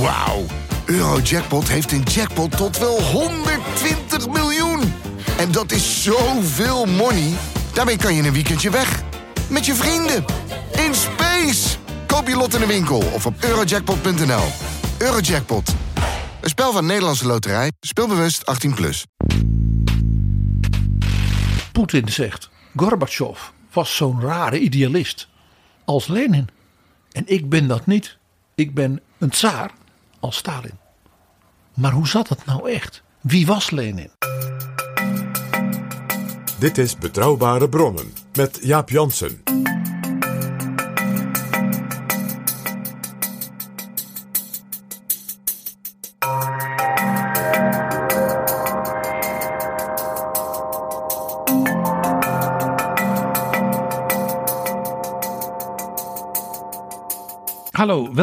Wauw. Eurojackpot heeft een jackpot tot wel 120 miljoen. En dat is zoveel money. Daarmee kan je een weekendje weg. Met je vrienden. In space. Koop je lot in de winkel of op eurojackpot.nl. Eurojackpot. Een spel van Nederlandse Loterij. Speelbewust 18+. Plus. Poetin zegt: Gorbachev was zo'n rare idealist als Lenin. En ik ben dat niet. Ik ben een tsaar als Stalin. Maar hoe zat het nou echt? Wie was Lenin? Dit is Betrouwbare Bronnen met Jaap Jansen.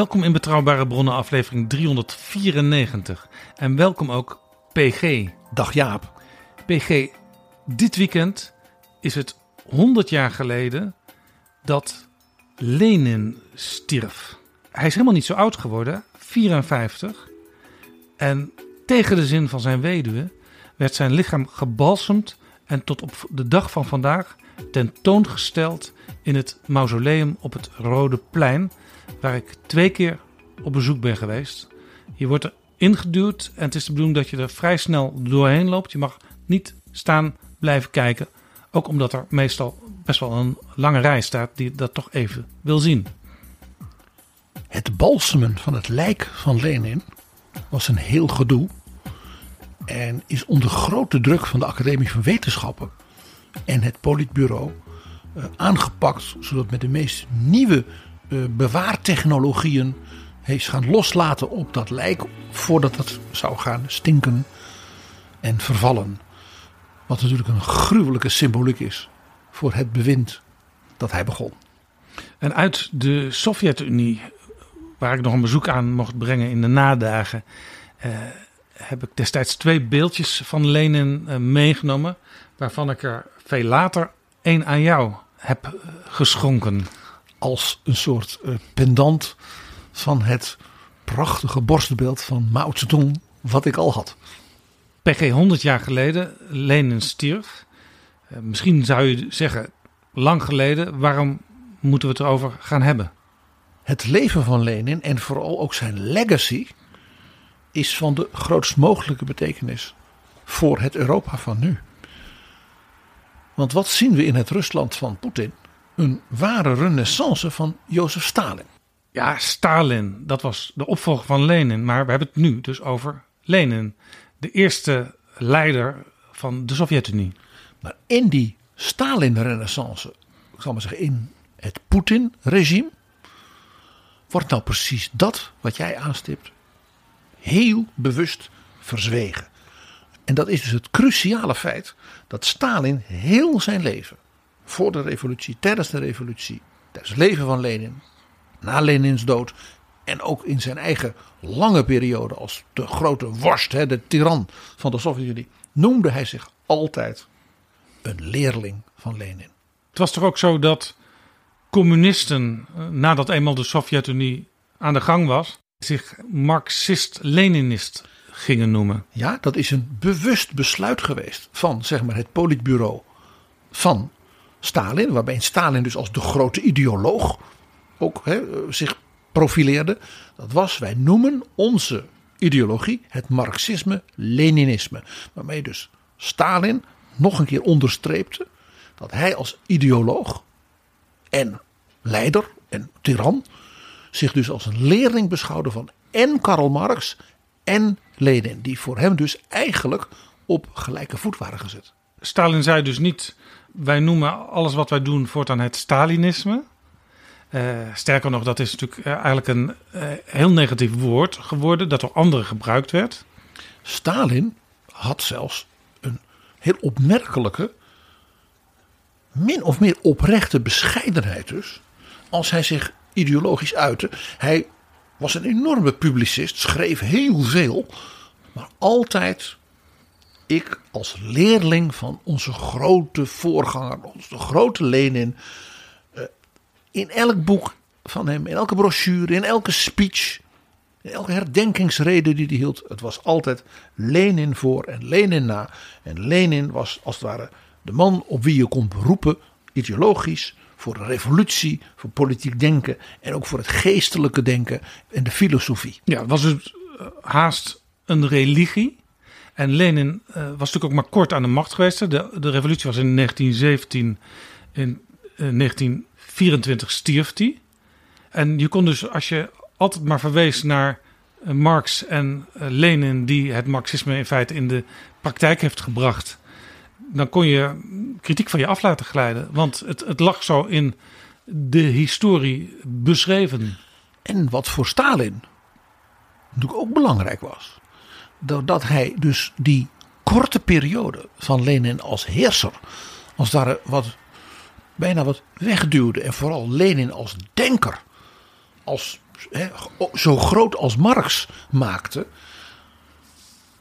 Welkom in Betrouwbare Bronnen aflevering 394. En welkom ook PG. Dag Jaap. PG, dit weekend is het 100 jaar geleden dat Lenin stierf. Hij is helemaal niet zo oud geworden, 54. En tegen de zin van zijn weduwe werd zijn lichaam gebalsemd en tot op de dag van vandaag tentoongesteld in het mausoleum op het Rode Plein, waar ik twee keer op bezoek ben geweest. Je wordt er ingeduwd en het is de bedoeling dat je er vrij snel doorheen loopt. Je mag niet staan blijven kijken, ook omdat er meestal best wel een lange rij staat die dat toch even wil zien. Het balsemen van het lijk van Lenin was een heel gedoe. En is onder grote druk van de Academie van Wetenschappen en het Politbureau eh, aangepakt. Zodat met de meest nieuwe bewaartechnologieën heeft gaan loslaten op dat lijk. Voordat het zou gaan stinken en vervallen. Wat natuurlijk een gruwelijke symboliek is voor het bewind dat hij begon. En uit de Sovjet-Unie, waar ik nog een bezoek aan mocht brengen in de nadagen, eh, heb ik destijds twee beeldjes van Lenin eh, meegenomen, waarvan ik er veel later één aan jou heb eh, geschonken. Als een soort eh, pendant van het prachtige borstbeeld van Mao Zedong, wat ik al had. PG 100 jaar geleden, Lenin stierf. Eh, misschien zou je zeggen, lang geleden, waarom moeten we het erover gaan hebben? Het leven van Lenin en vooral ook zijn legacy is van de grootst mogelijke betekenis voor het Europa van nu. Want wat zien we in het Rusland van Poetin? Een ware renaissance van Jozef Stalin. Ja, Stalin, dat was de opvolger van Lenin. Maar we hebben het nu dus over Lenin, de eerste leider van de Sovjet-Unie. Maar in die Stalin-renaissance, ik zal maar zeggen in het Poetin-regime, wordt nou precies dat wat jij aanstipt heel bewust verzwegen. En dat is dus het cruciale feit dat Stalin heel zijn leven, voor de revolutie, tijdens de revolutie, tijdens het leven van Lenin, na Lenins dood en ook in zijn eigen lange periode als de grote worst, de tiran van de Sovjet-Unie, noemde hij zich altijd een leerling van Lenin. Het was toch ook zo dat communisten, eh, nadat eenmaal de Sovjet-Unie aan de gang was, zich Marxist-Leninist gingen noemen. Ja, dat is een bewust besluit geweest van zeg maar, het politbureau van Stalin. Waarbij Stalin dus als de grote ideoloog ook hè, zich profileerde. Dat was, wij noemen onze ideologie het Marxisme-Leninisme. Waarmee dus Stalin nog een keer onderstreepte dat hij als ideoloog en leider en tiran zich dus als een leerling beschouwde van en Karl Marx en Lenin. Die voor hem dus eigenlijk op gelijke voet waren gezet. Stalin zei dus niet, wij noemen alles wat wij doen voortaan het Stalinisme. Uh, sterker nog, dat is natuurlijk uh, eigenlijk een uh, heel negatief woord geworden dat door anderen gebruikt werd. Stalin had zelfs een heel opmerkelijke, min of meer oprechte bescheidenheid dus. Als hij zich ideologisch uitte. Hij was een enorme publicist, schreef heel veel. Maar altijd ik als leerling van onze grote voorganger, onze grote Lenin. In elk boek van hem, in elke brochure, in elke speech. In elke herdenkingsrede die hij hield, het was altijd Lenin voor en Lenin na. En Lenin was als het ware de man op wie je kon beroepen, ideologisch, voor de revolutie, voor politiek denken en ook voor het geestelijke denken en de filosofie. Ja, was het eh, haast een religie. En Lenin eh, was natuurlijk ook maar kort aan de macht geweest. De, de revolutie was in 1917. In eh, 1924 stierf hij. En je kon dus, als je altijd maar verwees naar eh, Marx en eh, Lenin, die het Marxisme in feite in de praktijk heeft gebracht, dan kon je kritiek van je af laten glijden. Want het, het lag zo in de historie beschreven. En wat voor Stalin natuurlijk ook belangrijk was. Doordat hij dus die korte periode van Lenin als heerser, als daar wat, bijna wat wegduwde. En vooral Lenin als denker, als, zo groot als Marx maakte.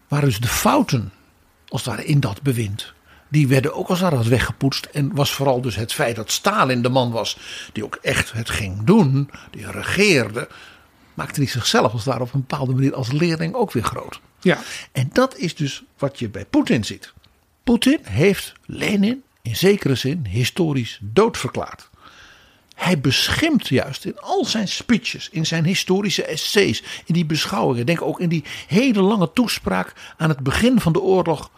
Waren dus de fouten, als ware, in dat bewind. Die werden ook als ware wat weggepoetst. En was vooral dus het feit dat Stalin de man was die ook echt het ging doen. Die regeerde maakte hij zichzelf als daar op een bepaalde manier als leerling ook weer groot. Ja, En dat is dus wat je bij Poetin ziet. Poetin heeft Lenin in zekere zin historisch doodverklaard. Hij beschimpt juist in al zijn speeches, in zijn historische essays, in die beschouwingen. Denk ook in die hele lange toespraak aan het begin van de oorlog,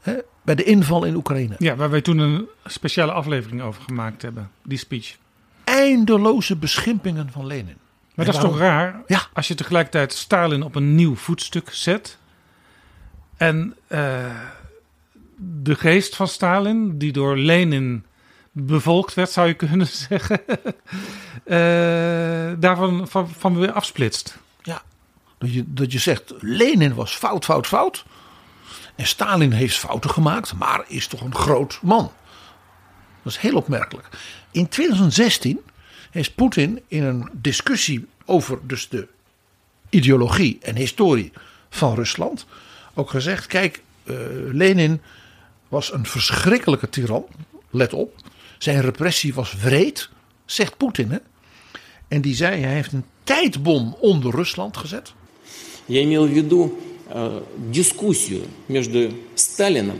hè, bij de inval in Oekraïne. ja, waar wij toen een speciale aflevering over gemaakt hebben, die speech. Eindeloze beschimpingen van Lenin. Maar En dat is toch raar? Ja. Als je tegelijkertijd Stalin op een nieuw voetstuk zet. En eh, de geest van Stalin, die door Lenin bevolkt werd, zou je kunnen zeggen. eh, daarvan van, van weer afsplitst. Ja, dat je, dat je zegt, Lenin was fout, fout, fout. En Stalin heeft fouten gemaakt, maar is toch een groot man. Dat is heel opmerkelijk. In 2016 heeft Poetin in een discussie over dus de ideologie en historie van Rusland ook gezegd: kijk, eh, Lenin was een verschrikkelijke tiran. Let op. Zijn repressie was wreed, zegt Poetin. Hè? En die zei: hij heeft een tijdbom onder Rusland gezet. Я имел в виду э, дискуссию между Сталином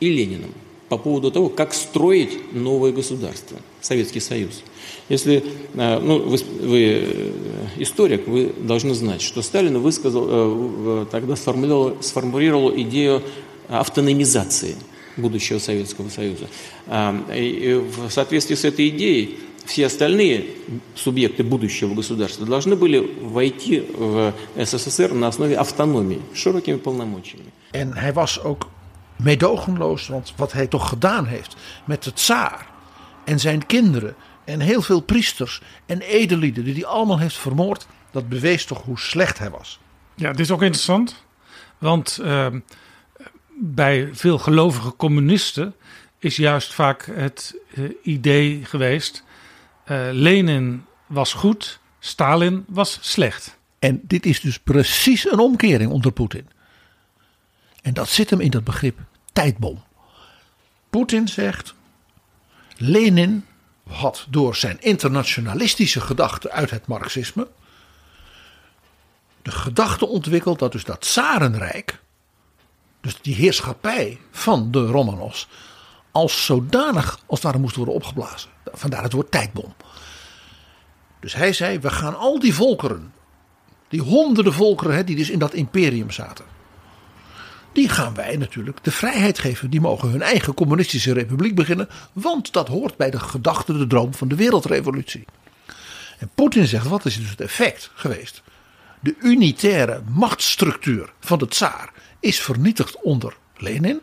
и Лениным По поводу того, как строить новое государство, Советский Союз. Если, э, ну, вы, вы, э, историк, вы должны знать, что Сталин высказал, э, тогда сформулировал, сформулировал идею автономизации будущего Советского Союза. А, и- в соответствии с этой идеей все остальные субъекты будущего государства должны были войти в СССР на основе автономии, широкими полномочиями. En hij was ook meedogenloos, want wat hij toch gedaan heeft met de tsaar en zijn kinderen en heel veel priesters en edellieden die hij allemaal heeft vermoord, dat bewees toch hoe slecht hij was. Ja, dit is ook interessant. Want ehm, bij veel gelovige communisten is juist vaak het eh, idee geweest: eh, Lenin was goed, Stalin was slecht. En dit is dus precies een omkering onder Poetin. En dat zit hem in dat begrip tijdbom. Poetin zegt: Lenin had door zijn internationalistische gedachten uit het Marxisme de gedachte ontwikkeld dat dus dat Tsarenrijk, dus die heerschappij van de Romanovs, als zodanig als ware moest worden opgeblazen. Vandaar het woord tijdbom. Dus hij zei: we gaan al die volkeren die honderden volkeren die dus in dat imperium zaten. Die gaan wij natuurlijk de vrijheid geven. Die mogen hun eigen communistische republiek beginnen. Want dat hoort bij de gedachte, de droom van de wereldrevolutie. En Poetin zegt, wat is dus het effect geweest? De unitaire machtsstructuur van de tsaar is vernietigd onder Lenin.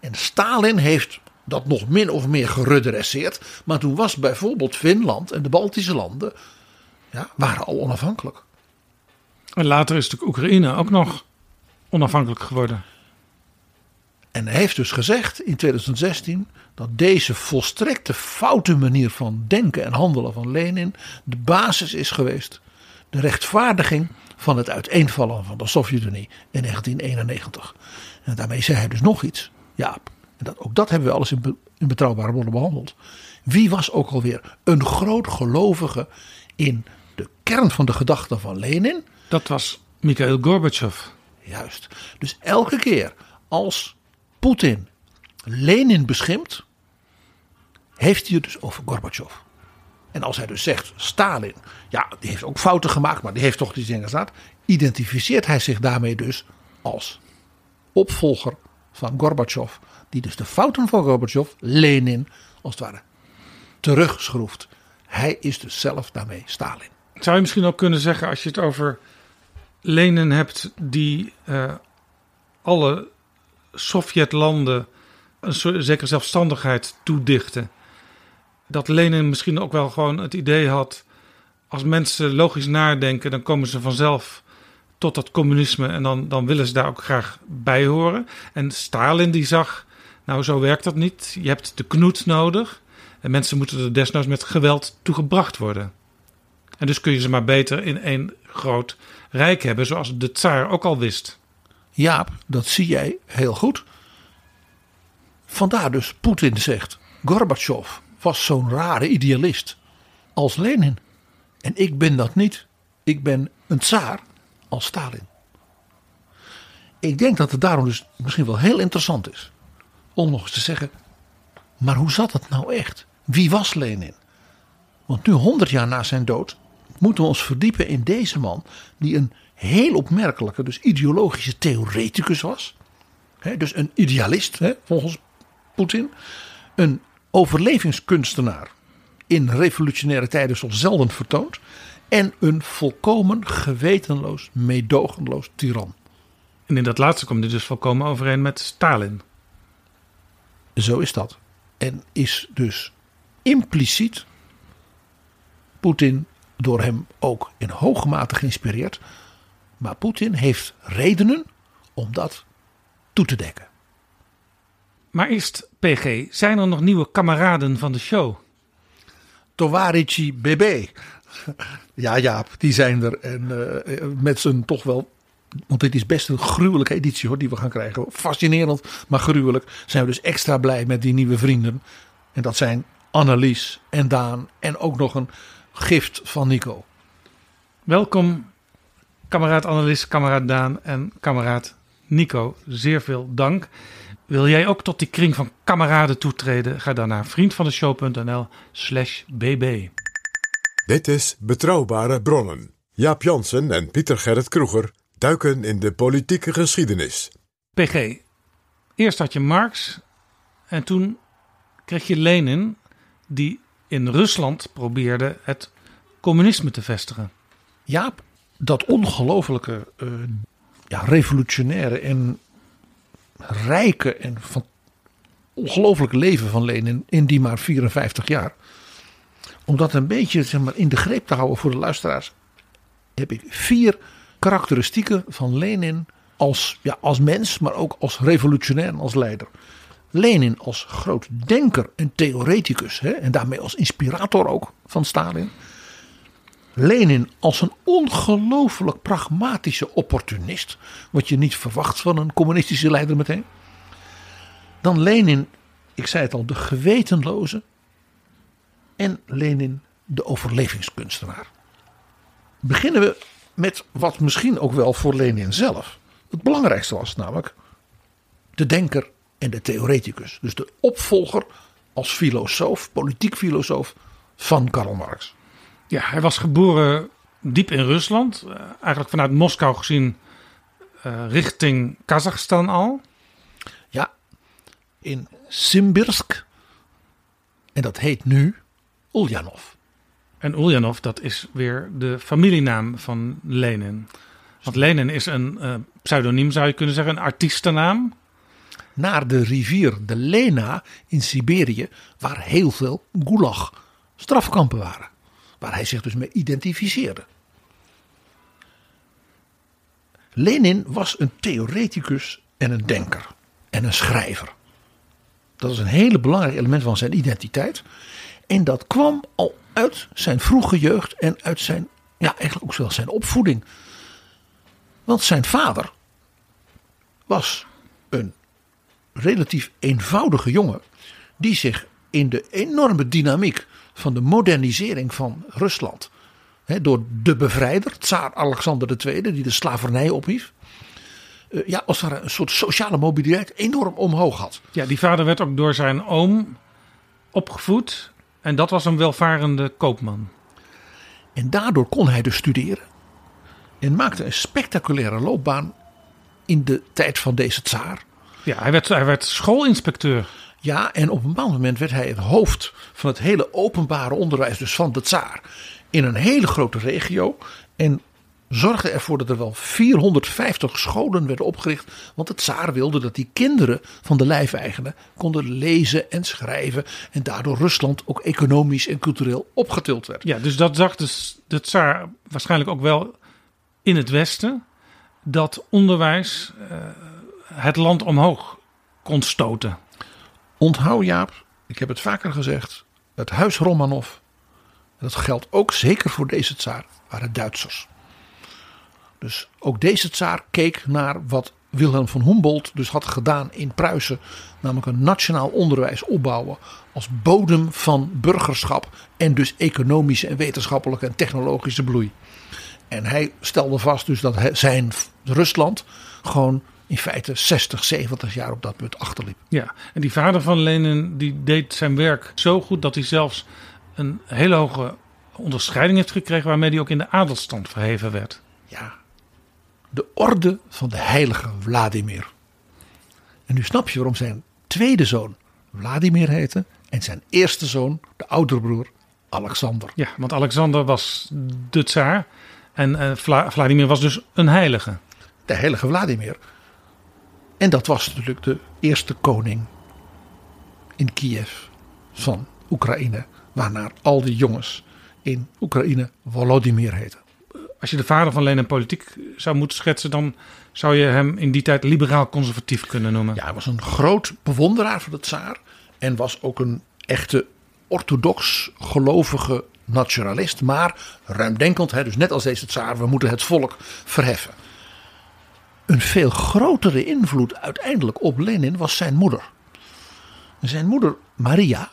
En Stalin heeft dat nog min of meer geredresseerd. Maar toen was bijvoorbeeld Finland en de Baltische landen ja, waren al onafhankelijk. En later is natuurlijk Oekraïne ook nog onafhankelijk geworden. En hij heeft dus gezegd in 2016 dat deze volstrekte foute manier van denken en handelen van Lenin de basis is geweest. De rechtvaardiging van het uiteenvallen van de Sovjet-Unie in 1991. En daarmee zei hij dus nog iets. Ja, en dat, ook dat hebben we alles in, be- in betrouwbare bronnen behandeld. Wie was ook alweer een groot gelovige in de kern van de gedachten van Lenin. Dat was Mikhail Gorbachev. Juist. Dus elke keer als Poetin Lenin beschimpt, heeft hij het dus over Gorbachev. En als hij dus zegt Stalin, ja, die heeft ook fouten gemaakt, maar die heeft toch die dingen gedaan, identificeert hij zich daarmee dus als opvolger van Gorbachev, die dus de fouten van Gorbachev, Lenin, als het ware, terugschroeft. Hij is dus zelf daarmee Stalin. Zou je misschien ook kunnen zeggen, als je het over Lenin hebt, die uh, alle Sovjetlanden een zekere zelfstandigheid toedichten. Dat Lenin misschien ook wel gewoon het idee had, als mensen logisch nadenken, dan komen ze vanzelf tot dat communisme en dan, dan willen ze daar ook graag bij horen. En Stalin die zag, nou zo werkt dat niet. Je hebt de knoet nodig en mensen moeten er desnoods met geweld toegebracht worden. En dus kun je ze maar beter in één groot rijk hebben, zoals de tsaar ook al wist. Jaap, dat zie jij heel goed. Vandaar dus Poetin zegt: Gorbachev was zo'n rare idealist als Lenin. En ik ben dat niet. Ik ben een tsaar als Stalin. Ik denk dat het daarom dus misschien wel heel interessant is om nog eens te zeggen: maar hoe zat het nou echt? Wie was Lenin? Want nu, honderd jaar na zijn dood, moeten we ons verdiepen in deze man, die een heel opmerkelijke, dus ideologische theoreticus was. dus een idealist, volgens Poetin. Een overlevingskunstenaar in revolutionaire tijden zoals zelden vertoond. En een volkomen gewetenloos, meedogenloos tiran. En in dat laatste komt hij dus volkomen overeen met Stalin. Zo is dat. En is dus impliciet Poetin door hem ook in hoge mate geïnspireerd. Maar Poetin heeft redenen om dat toe te dekken. Maar eerst, PG, zijn er nog nieuwe kameraden van de show? Tovarici BB. Ja, ja, die zijn er. En uh, met zijn toch wel. Want dit is best een gruwelijke editie hoor, die we gaan krijgen. Fascinerend, maar gruwelijk. Zijn we dus extra blij met die nieuwe vrienden. En dat zijn Annelies en Daan. En ook nog een gift van Nico. Welkom, kameraad Annelies, kameraad Daan en kameraad Nico. Zeer veel dank. Wil jij ook tot die kring van kameraden toetreden? Ga dan naar vriendvandeshow.nl slash bb. Dit is Betrouwbare Bronnen. Jaap Jansen en Pieter Gerrit Kroeger duiken in de politieke geschiedenis. PG, eerst had je Marx en toen kreeg je Lenin die in Rusland probeerde het communisme te vestigen. Jaap, dat ongelofelijke uh, ja, revolutionaire en rijke en van leven van Lenin in die maar 54 jaar. Om dat een beetje zeg maar, in de greep te houden voor de luisteraars, heb ik vier karakteristieken van Lenin als, ja, als mens, maar ook als revolutionair en als leider. Lenin als groot denker en theoreticus hè, en daarmee als inspirator ook van Stalin. Lenin als een ongelooflijk pragmatische opportunist. Wat je niet verwacht van een communistische leider meteen. Dan Lenin, ik zei het al, de gewetenloze. En Lenin, de overlevingskunstenaar. Beginnen we met wat misschien ook wel voor Lenin zelf het belangrijkste was, namelijk de denker en de theoreticus. Dus de opvolger als filosoof, politiek filosoof van Karl Marx. Ja, hij was geboren diep in Rusland. Uh, eigenlijk vanuit Moskou gezien uh, richting Kazachstan al. Ja, in Simbirsk. En dat heet nu Ulyanov. En Ulyanov, dat is weer de familienaam van Lenin. Want Lenin is een uh, pseudoniem, zou je kunnen zeggen, een artiestennaam. Naar de rivier de Lena in Siberië, waar heel veel gulag strafkampen waren waar hij zich dus mee identificeerde. Lenin was een theoreticus en een denker en een schrijver. Dat is een hele belangrijk element van zijn identiteit. En dat kwam al uit zijn vroege jeugd en uit zijn, ja, eigenlijk ook wel zijn opvoeding. Want zijn vader was een relatief eenvoudige jongen die zich in de enorme dynamiek van de modernisering van Rusland. hè, door de bevrijder, tsaar Alexander II, die de slavernij ophief. Eh, ja, als er een soort sociale mobiliteit enorm omhoog had. Ja, die vader werd ook door zijn oom opgevoed. En dat was een welvarende koopman. En daardoor kon hij dus studeren. En maakte een spectaculaire loopbaan in de tijd van deze tsaar. Ja, hij werd, hij werd schoolinspecteur. Ja, en op een bepaald moment werd hij het hoofd van het hele openbare onderwijs, dus van de tsaar, in een hele grote regio. En zorgde ervoor dat er wel 450 scholen werden opgericht. Want het tsaar wilde dat die kinderen van de lijfeigenen konden lezen en schrijven. En daardoor Rusland ook economisch en cultureel opgetild werd. Ja, dus dat zag dus de tsaar waarschijnlijk ook wel in het Westen. Dat onderwijs eh, het land omhoog kon stoten. Onthoud Jaap, ik heb het vaker gezegd. Het huis Romanov, dat geldt ook zeker voor deze tsaar, waren Duitsers. Dus ook deze tsaar keek naar wat Wilhelm van Humboldt dus had gedaan in Pruisen. Namelijk een nationaal onderwijs opbouwen als bodem van burgerschap. En dus economische en wetenschappelijke en technologische bloei. En hij stelde vast dus dat zijn Rusland gewoon in feite 60, 70 jaar op dat punt achterliep. Ja, en die vader van Lenin die deed zijn werk zo goed dat hij zelfs een hele hoge onderscheiding heeft gekregen waarmee hij ook in de adelstand verheven werd. Ja, de orde van de heilige Vladimir. En nu snap je waarom zijn tweede zoon Vladimir heette en zijn eerste zoon, de oudere broer, Alexander. Ja, want Alexander was de tsaar en eh, Vla- Vladimir was dus een heilige. De heilige Vladimir. En dat was natuurlijk de eerste koning in Kiev van Oekraïne, waarnaar al die jongens in Oekraïne Volodymyr heten. Als je de vader van Lenin politiek zou moeten schetsen, dan zou je hem in die tijd liberaal-conservatief kunnen noemen. Ja, hij was een groot bewonderaar van de tsaar. En was ook een echte orthodox gelovige nationalist. Maar ruimdenkend, hè, dus net als deze tsaar, we moeten het volk verheffen. Een veel grotere invloed uiteindelijk op Lenin was zijn moeder. Zijn moeder Maria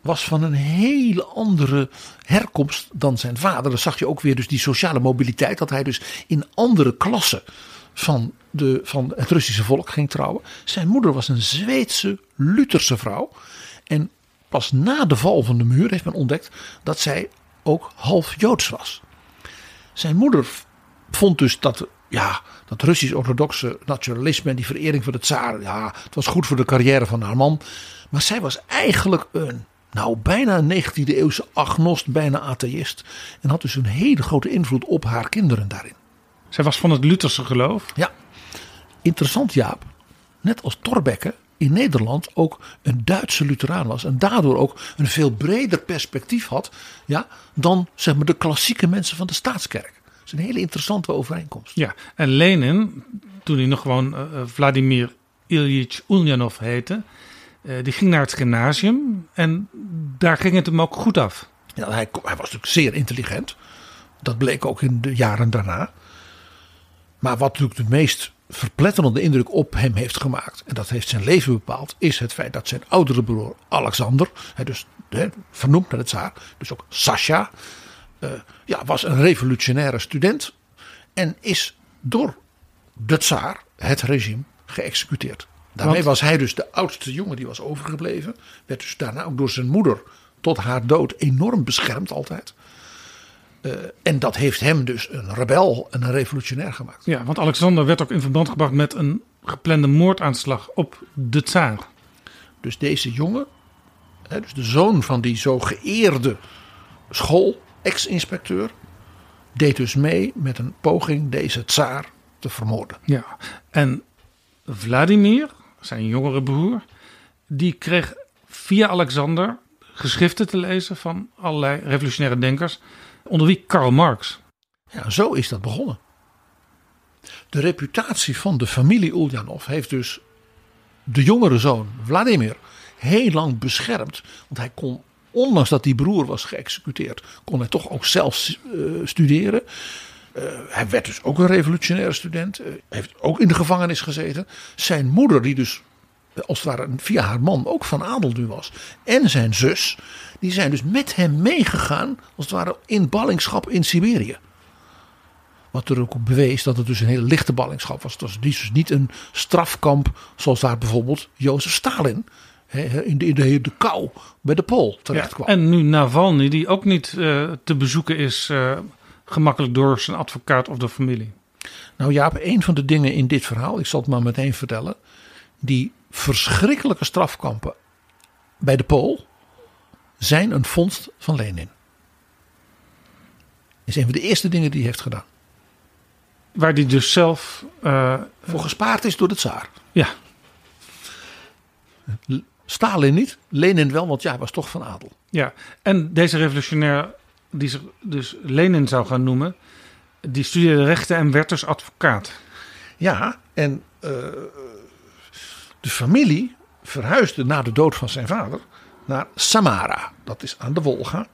was van een hele andere herkomst dan zijn vader. Dan zag je ook weer dus die sociale mobiliteit. Dat hij dus in andere klassen van, de, van het Russische volk ging trouwen. Zijn moeder was een Zweedse Lutherse vrouw. En pas na de val van de muur heeft men ontdekt dat zij ook half Joods was. Zijn moeder vond dus dat, ja, dat Russisch-orthodoxe nationalisme en die verering voor de tsaar, ja, het was goed voor de carrière van haar man. Maar zij was eigenlijk een, nou, bijna een 19e eeuwse agnost, bijna atheïst. En had dus een hele grote invloed op haar kinderen daarin. Zij was van het Lutherse geloof. Ja, interessant Jaap. Net als Thorbecke in Nederland ook een Duitse Lutheraan was. En daardoor ook een veel breder perspectief had ja, dan zeg maar, de klassieke mensen van de staatskerk. Is een hele interessante overeenkomst. Ja, en Lenin, toen hij nog gewoon eh, eh, Vladimir Ilyich Ulyanov heette, eh, die ging naar het gymnasium en daar ging het hem ook goed af. Ja, hij, hij was natuurlijk zeer intelligent. Dat bleek ook in de jaren daarna. Maar wat natuurlijk de meest verpletterende indruk op hem heeft gemaakt, en dat heeft zijn leven bepaald, is het feit dat zijn oudere broer Alexander, dus hè, vernoemd naar de tsaar, dus ook Sasha, eh, ja, was een revolutionaire student en is door de tsaar, het regime, geëxecuteerd. Daarmee Want- was hij dus de oudste jongen die was overgebleven. Werd dus daarna ook door zijn moeder tot haar dood enorm beschermd altijd. Eh, en dat heeft hem dus een rebel en een revolutionair gemaakt. Ja, want Alexander werd ook in verband gebracht met een geplande moordaanslag op de tsaar. Dus deze jongen, hè, dus de zoon van die zo geëerde school, ex-inspecteur, deed dus mee met een poging deze tsaar te vermoorden. Ja, en Vladimir, zijn jongere broer, die kreeg via Alexander geschriften te lezen van allerlei revolutionaire denkers, onder wie Karl Marx. Ja, zo is dat begonnen. De reputatie van de familie Ulyanov heeft dus de jongere zoon Vladimir heel lang beschermd. Want hij kon, ondanks dat die broer was geëxecuteerd, kon hij toch ook zelf eh, studeren. Eh, hij werd dus ook een revolutionaire student. eh, heeft ook in de gevangenis gezeten. Zijn moeder, die dus als het ware via haar man ook van adel nu was. En zijn zus, die zijn dus met hem meegegaan, als het ware in ballingschap in Siberië. Wat er ook bewees dat het dus een hele lichte ballingschap was. Het was dus niet een strafkamp zoals daar bijvoorbeeld Jozef Stalin in de, in de, de kou bij de Pool terecht kwam. en nu Navalny, die ook niet eh, te bezoeken is, eh, gemakkelijk door zijn advocaat of de familie. Nou Jaap, een van de dingen in dit verhaal, ik zal het maar meteen vertellen. Die verschrikkelijke strafkampen bij de Pool zijn een vondst van Lenin. is een van de eerste dingen die hij heeft gedaan. Waar die dus zelf. eh, Voor gespaard is door de tsaar. ja, Stalin niet, Lenin wel, want ja, hij was toch van adel. ja. En deze revolutionair, die zich dus Lenin zou gaan noemen, die studeerde rechten en werd dus advocaat. Ja, en eh, de familie verhuisde na de dood van zijn vader naar Samara. Dat is aan de Wolga.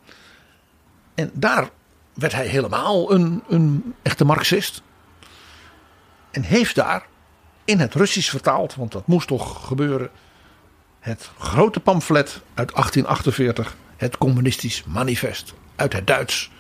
En daar werd hij helemaal een, een echte Marxist. En heeft daar in het Russisch vertaald, want dat moest toch gebeuren, het grote pamflet uit 1848, het Communistisch Manifest, uit het Duits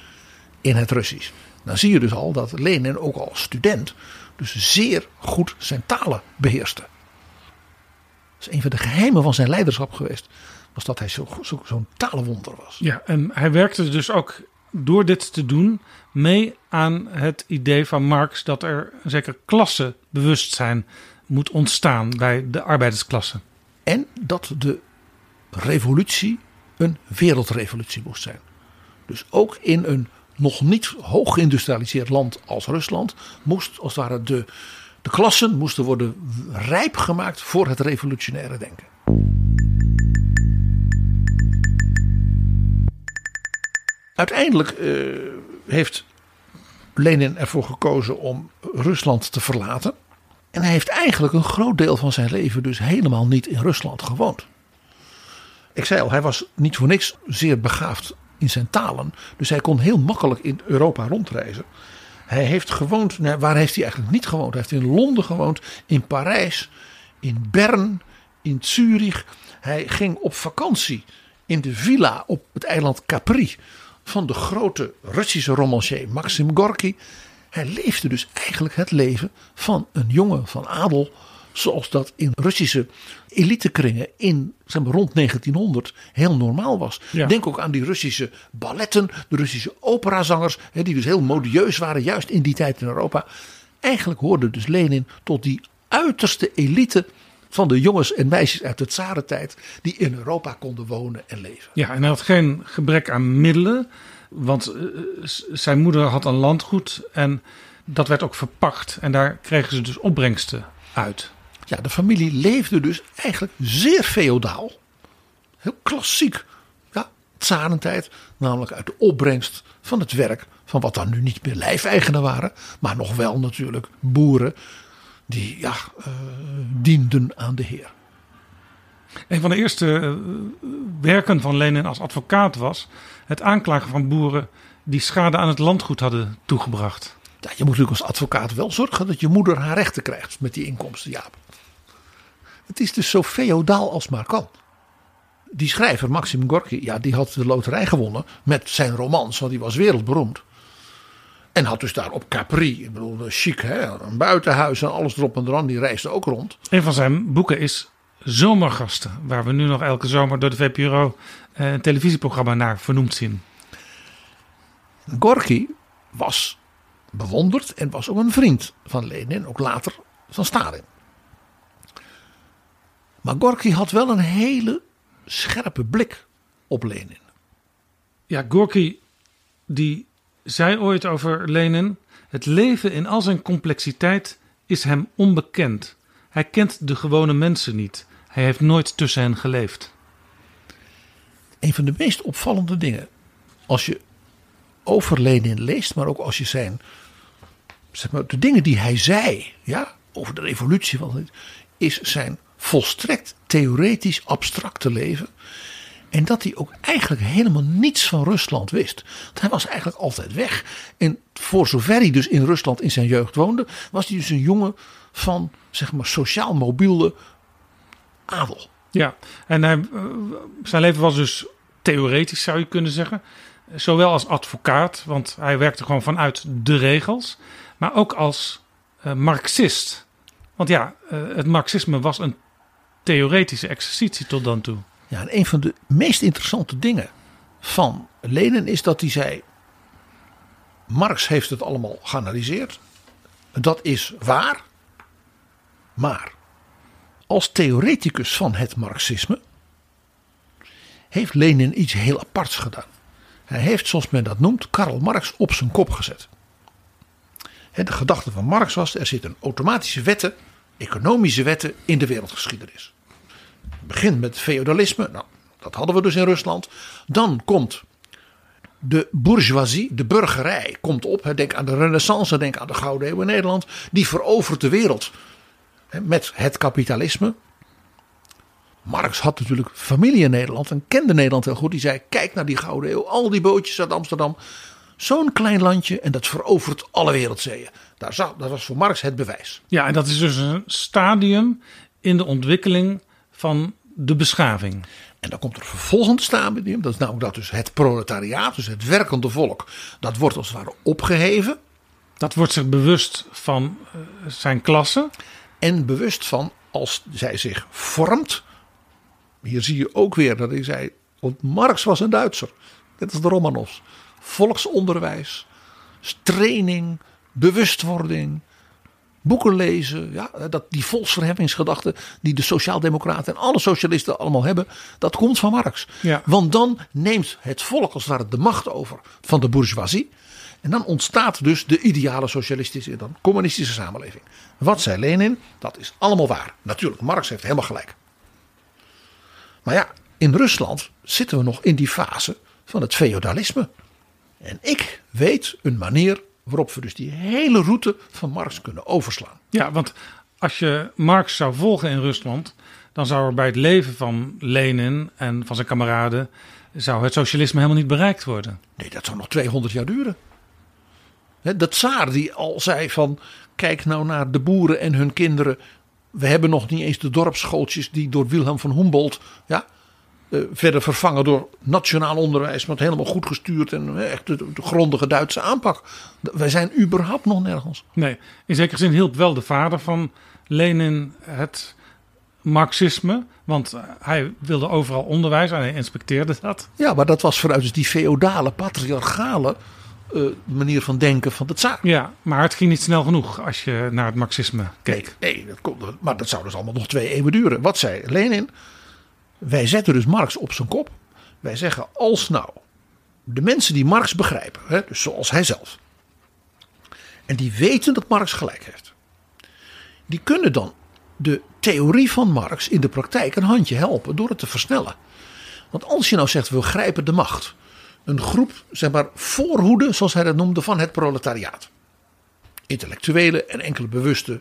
in het Russisch. Dan zie je dus al dat Lenin ook als student dus zeer goed zijn talen beheerste. Dat is een van de geheimen van zijn leiderschap geweest. Was dat hij zo'n zo, talenwonder was. Ja, en hij werkte dus ook door dit te doen mee aan het idee van Marx dat er zeker klassebewustzijn moet ontstaan bij de arbeidersklasse. En dat de revolutie een wereldrevolutie moest zijn. Dus ook in een nog niet hoog geïndustrialiseerd land als Rusland moest als het ware de, de klassen moesten worden rijp gemaakt voor het revolutionaire denken. Uiteindelijk eh, heeft Lenin ervoor gekozen om Rusland te verlaten. En hij heeft eigenlijk een groot deel van zijn leven dus helemaal niet in Rusland gewoond. Ik zei al, hij was niet voor niks zeer begaafd in zijn talen. Dus hij kon heel makkelijk in Europa rondreizen. Hij heeft gewoond, waar heeft hij eigenlijk niet gewoond? Hij heeft in Londen gewoond, in Parijs, in Bern, in Zurich. Hij ging op vakantie in de villa op het eiland Capri van de grote Russische romancier Maxim Gorky. Hij leefde dus eigenlijk het leven van een jongen van adel. Zoals dat in Russische elitekringen in zeg maar, rond 1900 heel normaal was. Ja. Denk ook aan die Russische balletten, de Russische operazangers. Hè, die dus heel modieus waren, juist in die tijd in Europa. Eigenlijk hoorde dus Lenin tot die uiterste elite van de jongens en meisjes uit de tsarentijd. Die in Europa konden wonen en leven. Ja, en hij had geen gebrek aan middelen, want eh, s- zijn moeder had een landgoed en dat werd ook verpacht. En daar kregen ze dus opbrengsten uit. Ja, de familie leefde dus eigenlijk zeer feodaal. Heel klassiek. Ja, tsarentijd. Namelijk uit de opbrengst van het werk van wat dan nu niet meer lijfeigenen waren. Maar nog wel natuurlijk boeren die ja, eh, dienden aan de heer. Een van de eerste eh, werken van Lenin als advocaat was het aanklagen van boeren die schade aan het landgoed hadden toegebracht. Ja, je moet natuurlijk als advocaat wel zorgen dat je moeder haar rechten krijgt met die inkomsten, Jaap. Het is dus zo feodaal als maar kan. Die schrijver, Maxim Gorky, ja, die had de loterij gewonnen met zijn romans, want die was wereldberoemd. En had dus daar op Capri, ik bedoel, chic, hè, een buitenhuis en alles erop en eraan, die reisde ook rond. Een van zijn boeken is Zomergasten, waar we nu nog elke zomer door de VPRO eh, een televisieprogramma naar vernoemd zien. Gorky was bewonderd en was ook een vriend van Lenin, ook later van Stalin. Maar Gorky had wel een hele scherpe blik op Lenin. Ja, Gorky die zei ooit over Lenin: het leven in al zijn complexiteit is hem onbekend. Hij kent de gewone mensen niet. Hij heeft nooit tussen hen geleefd. Een van de meest opvallende dingen, als je over Lenin leest, maar ook als je zijn, zeg maar, de dingen die hij zei, ja, over de revolutie, is zijn volstrekt theoretisch abstracte leven. En dat hij ook eigenlijk helemaal niets van Rusland wist. Hij was eigenlijk altijd weg. En voor zover hij dus in Rusland in zijn jeugd woonde, was hij dus een jongen van zeg maar sociaal mobiele adel. Ja, en hij, eh, zijn leven was dus theoretisch, zou je kunnen zeggen. Zowel als advocaat, want hij werkte gewoon vanuit de regels. Maar ook als eh, marxist. Want ja, eh, het marxisme was een theoretische exercitie tot dan toe. Ja, en een van de meest interessante dingen van Lenin is dat hij zei: Marx heeft het allemaal geanalyseerd. Dat is waar. Maar als theoreticus van het Marxisme heeft Lenin iets heel aparts gedaan. Hij heeft, zoals men dat noemt, Karl Marx op zijn kop gezet. De gedachte van Marx was: er zitten automatische wetten, economische wetten in de wereldgeschiedenis. Het begint met feudalisme, nou, dat hadden we dus in Rusland. Dan komt de bourgeoisie, de burgerij, komt op. Denk aan de Renaissance, denk aan de Gouden Eeuw in Nederland. Die verovert de wereld met het kapitalisme. Marx had natuurlijk familie in Nederland en kende Nederland heel goed. Die zei: Kijk naar die Gouden Eeuw, al die bootjes uit Amsterdam. Zo'n klein landje en dat verovert alle wereldzeeën. Daar zag, dat was voor Marx het bewijs. Ja, en dat is dus een stadium in de ontwikkeling van de beschaving. En dan komt er vervolgend stadium, dat is namelijk dat dus het proletariaat, dus het werkende volk, dat wordt als het ware opgeheven. Dat wordt zich bewust van uh, zijn klasse. En bewust van als zij zich vormt. Hier zie je ook weer dat ik zei, want Marx was een Duitser. Net als de Romanovs. Volksonderwijs, training, bewustwording, boeken lezen. Ja, dat, die volksverheffingsgedachte die de sociaaldemocraten en alle socialisten allemaal hebben. Dat komt van Marx. Ja. Want dan neemt het volk als het ware de macht over van de bourgeoisie. En dan ontstaat dus de ideale socialistische dan communistische samenleving. Wat zei Lenin? Dat is allemaal waar. Natuurlijk, Marx heeft helemaal gelijk. Maar ja, in Rusland zitten we nog in die fase van het feodalisme. En ik weet een manier waarop we dus die hele route van Marx kunnen overslaan. Ja, want als je Marx zou volgen in Rusland, dan zou er bij het leven van Lenin en van zijn kameraden zou het socialisme helemaal niet bereikt worden. Nee, dat zou nog 200 jaar duren. De tsaar die al zei van kijk nou naar de boeren en hun kinderen. We hebben nog niet eens de dorpsschooltjes die door Wilhelm van Humboldt ja, uh, verder vervangen door nationaal onderwijs. Met helemaal goed gestuurd en uh, echt de, de, grondige Duitse aanpak. Wij zijn überhaupt nog nergens. Nee, in zekere zin hielp wel de vader van Lenin het marxisme. Want hij wilde overal onderwijs en hij inspecteerde dat. Ja, maar dat was vanuit dus die feodale, patriarchale uh, manier van denken van de tsaar. Ja, maar het ging niet snel genoeg als je naar het marxisme keek. Nee, nee dat kon, maar dat zou dus allemaal nog twee eeuwen duren. Wat zei Lenin? Wij zetten dus Marx op zijn kop. Wij zeggen als nou de mensen die Marx begrijpen, hè, dus zoals hij zelf, en die weten dat Marx gelijk heeft, die kunnen dan de theorie van Marx in de praktijk een handje helpen door het te versnellen. Want als je nou zegt we grijpen de macht, een groep, zeg maar, voorhoede, zoals hij dat noemde, van het proletariaat. Intellectuelen en enkele bewuste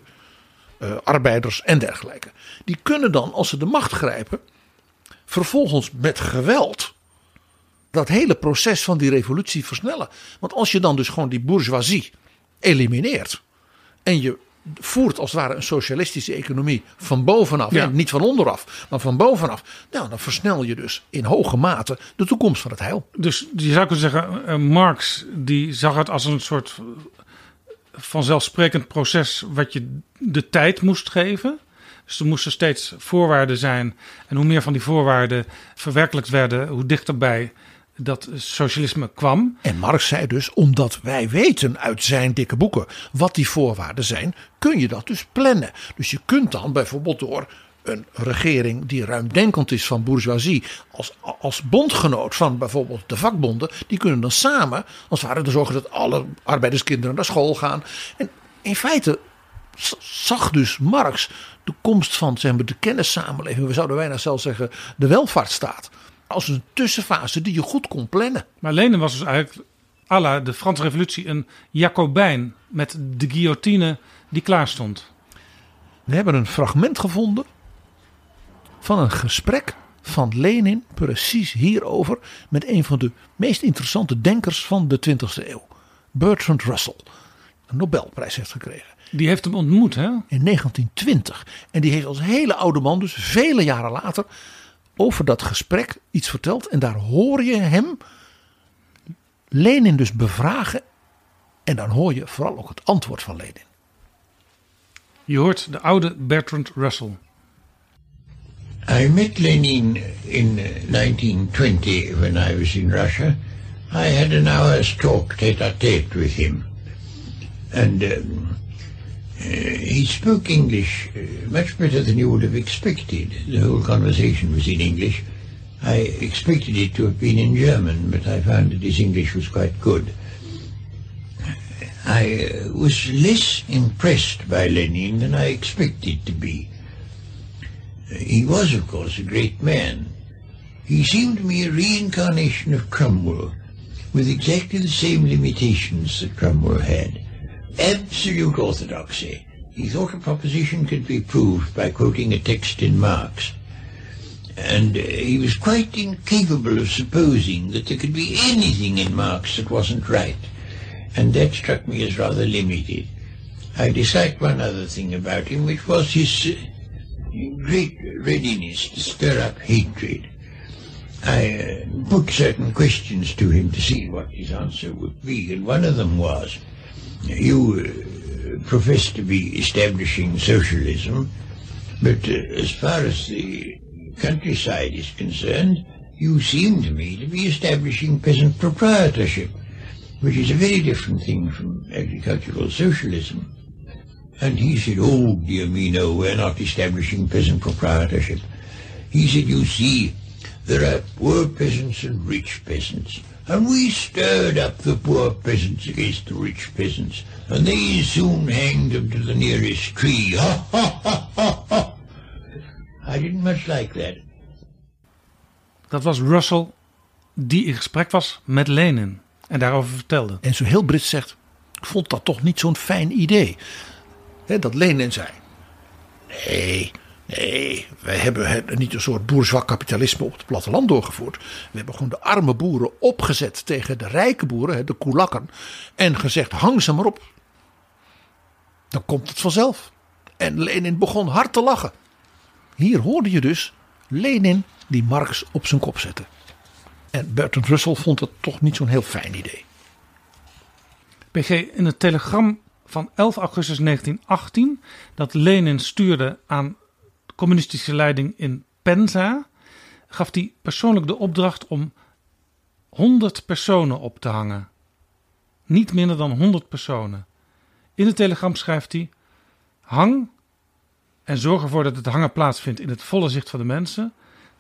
uh, arbeiders en dergelijke. Die kunnen dan, als ze de macht grijpen, vervolgens met geweld dat hele proces van die revolutie versnellen. Want als je dan dus gewoon die bourgeoisie elimineert en je voert als het ware een socialistische economie van bovenaf. Ja. En niet van onderaf, maar van bovenaf. Nou, dan versnel je dus in hoge mate de toekomst van het heil. Dus je zou kunnen zeggen, uh, Marx die zag het als een soort vanzelfsprekend proces wat je de tijd moest geven. Dus er moesten steeds voorwaarden zijn. En hoe meer van die voorwaarden verwerkelijkt werden, hoe dichterbij dat socialisme kwam. En Marx zei dus, omdat wij weten uit zijn dikke boeken wat die voorwaarden zijn, kun je dat dus plannen. Dus je kunt dan bijvoorbeeld door een regering die ruimdenkend is van bourgeoisie, als, als bondgenoot van bijvoorbeeld de vakbonden, die kunnen dan samen, als het ware, ervoor zorgen dat alle arbeiderskinderen naar school gaan. En in feite zag dus Marx de komst van zeg maar, de kennissamenleving, we zouden bijna zelfs zeggen de welvaartsstaat, als een tussenfase die je goed kon plannen. Maar Lenin was dus eigenlijk à la de Franse revolutie een Jacobijn met de guillotine die klaar stond. We hebben een fragment gevonden van een gesprek van Lenin precies hierover met een van de meest interessante denkers van de 20e eeuw, Bertrand Russell. een Nobelprijs heeft gekregen. Die heeft hem ontmoet, hè? In 1920. En die heeft als hele oude man, dus vele jaren later, over dat gesprek iets verteld. En daar hoor je hem Lenin dus bevragen. En dan hoor je vooral ook het antwoord van Lenin. Je hoort de oude Bertrand Russell. I met Lenin in 1920 when I was in Russia. I had an hour's talk tete-a-tete with him. And um, he spoke English uh, much better than you would have expected. The whole conversation was in English. I expected it to have been in German, but I found that his English was quite good. I uh, was less impressed by Lenin than I expected to be. He was, of course, a great man. He seemed to me a reincarnation of Cromwell, with exactly the same limitations that Cromwell had. Absolute orthodoxy. He thought a proposition could be proved by quoting a text in Marx. And uh, he was quite incapable of supposing that there could be anything in Marx that wasn't right. And that struck me as rather limited. I disliked one other thing about him, which was his uh, great readiness to stir up hatred. I uh, put certain questions to him to see what his answer would be, and one of them was, you uh, profess to be establishing socialism, but uh, as far as the countryside is concerned, you seem to me to be establishing peasant proprietorship, which is a very different thing from agricultural socialism. And he said, oh, dear me, no, we're not establishing peasant proprietorship. He said, you see, there are poor peasants and rich peasants. And we stirred up the poor peasants against the rich peasants, and they soon hanged them to the nearest tree. Ha, ha, ha, ha, ha. I didn't much like that. Dat was Russell die in gesprek was met Lenin en daarover vertelde. En zo heel Brits zegt, ik vond dat toch niet zo'n fijn idee. Hè, dat Lenin zei, nee, nee, wij hebben niet een soort bourgeois kapitalisme op het platteland doorgevoerd. We hebben gewoon de arme boeren opgezet tegen de rijke boeren, de koelakken. En gezegd, hang ze maar op. Dan komt het vanzelf. En Lenin begon hard te lachen. Hier hoorde je dus Lenin die Marx op zijn kop zette. En Bertrand Russell vond het toch niet zo'n heel fijn idee. PG, in het telegram van 11 augustus 1918 dat Lenin stuurde aan communistische leiding in Penza, gaf hij persoonlijk de opdracht om 100 personen op te hangen. Niet minder dan 100 personen. In het telegram schrijft hij: hang en zorg ervoor dat het hangen plaatsvindt in het volle zicht van de mensen.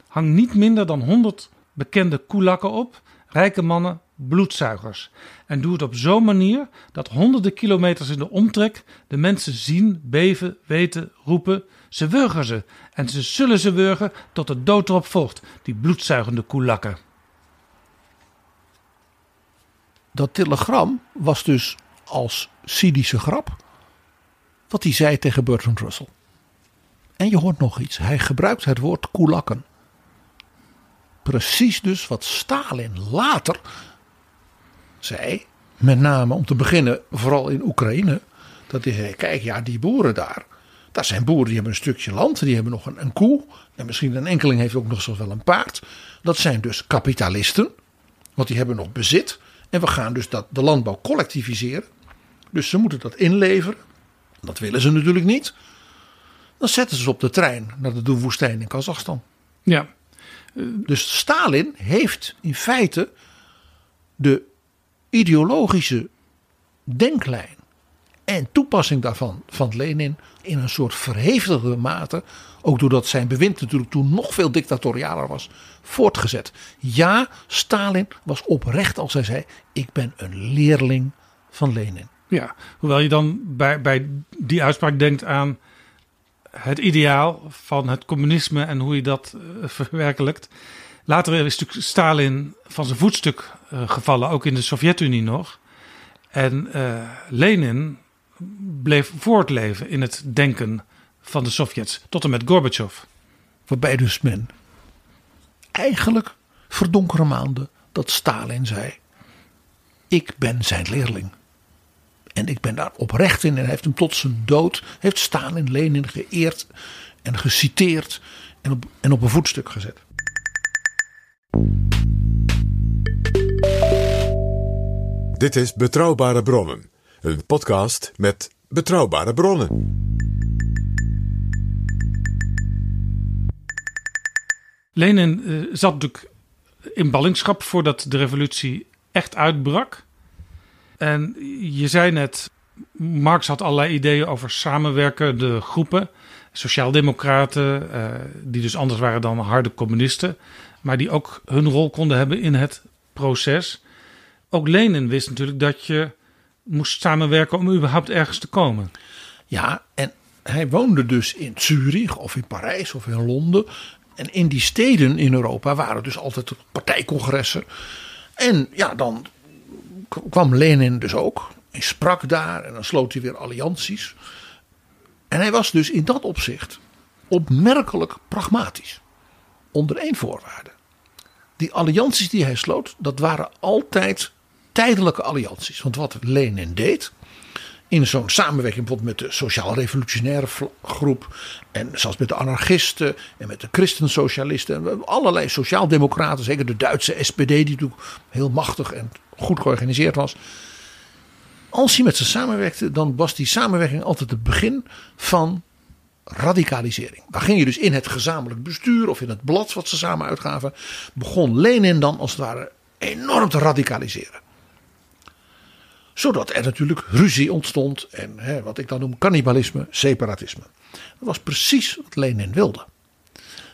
Hang niet minder dan 100 bekende koelakken op, rijke mannen, bloedzuigers. En doe het op zo'n manier dat honderden kilometers in de omtrek de mensen zien, beven, weten, roepen. Ze wurgen ze en ze zullen ze wurgen tot de dood erop volgt, die bloedzuigende koelakken. Dat telegram was dus als cynische grap wat hij zei tegen Bertrand Russell. En je hoort nog iets. Hij gebruikt het woord koelakken. Precies dus wat Stalin later zei. Met name om te beginnen vooral in Oekraïne. Dat hij zei, kijk ja die boeren daar. Dat zijn boeren die hebben een stukje land. Die hebben nog een, een koe. En misschien een enkeling heeft ook nog wel een paard. Dat zijn dus kapitalisten. Want die hebben nog bezit. En we gaan dus dat, de landbouw collectiviseren. Dus ze moeten dat inleveren. Dat willen ze natuurlijk niet. Dan zetten ze ze op de trein naar de Doe-woestijn in Kazachstan. Ja, Dus Stalin heeft in feite de ideologische denklijn en toepassing daarvan van Lenin in een soort verhevigde mate, ook doordat zijn bewind natuurlijk toen nog veel dictatorialer was, voortgezet. Ja, Stalin was oprecht als hij zei: Ik ben een leerling van Lenin. ja. Hoewel je dan bij, bij die uitspraak denkt aan het ideaal van het communisme en hoe je dat eh, verwerkelijkt. Later is natuurlijk Stalin van zijn voetstuk eh, gevallen, ook in de Sovjet-Unie nog. En eh, Lenin bleef voortleven in het denken van de Sovjets, tot en met Gorbachev. Waarbij dus men eigenlijk verdonkere maanden dat Stalin zei: Ik ben zijn leerling. En ik ben daar oprecht in. En hij heeft hem tot zijn dood, heeft Stalin Lenin geëerd en geciteerd en op, en op een voetstuk gezet. Dit is Betrouwbare Bronnen, een podcast met betrouwbare bronnen. Lenin eh, zat natuurlijk in ballingschap voordat de revolutie echt uitbrak. En je zei net, Marx had allerlei ideeën over samenwerkende groepen. Sociaaldemocraten, eh, die dus anders waren dan harde communisten. Maar die ook hun rol konden hebben in het proces. Ook Lenin wist natuurlijk dat je moest samenwerken om überhaupt ergens te komen. Ja, en hij woonde dus in Zurich of in Parijs of in Londen. En in die steden in Europa waren dus altijd partijcongressen. En ja, dan kwam Lenin dus ook. Hij sprak daar en dan sloot hij weer allianties. En hij was dus in dat opzicht opmerkelijk pragmatisch. Onder één voorwaarde. Die allianties die hij sloot, dat waren altijd tijdelijke allianties. Want wat Lenin deed, in zo'n samenwerking bijvoorbeeld met de sociaal-revolutionaire groep. En zelfs met de anarchisten en met de christensocialisten. En allerlei sociaaldemocraten, zeker de Duitse SPD, die natuurlijk heel machtig en goed georganiseerd was. Als hij met ze samenwerkte, dan was die samenwerking altijd het begin van radicalisering. Daar ging je dus in het gezamenlijk bestuur of in het blad wat ze samen uitgaven, begon Lenin dan als het ware enorm te radicaliseren zodat er natuurlijk ruzie ontstond en hè, wat ik dan noem cannibalisme, separatisme. Dat was precies wat Lenin wilde.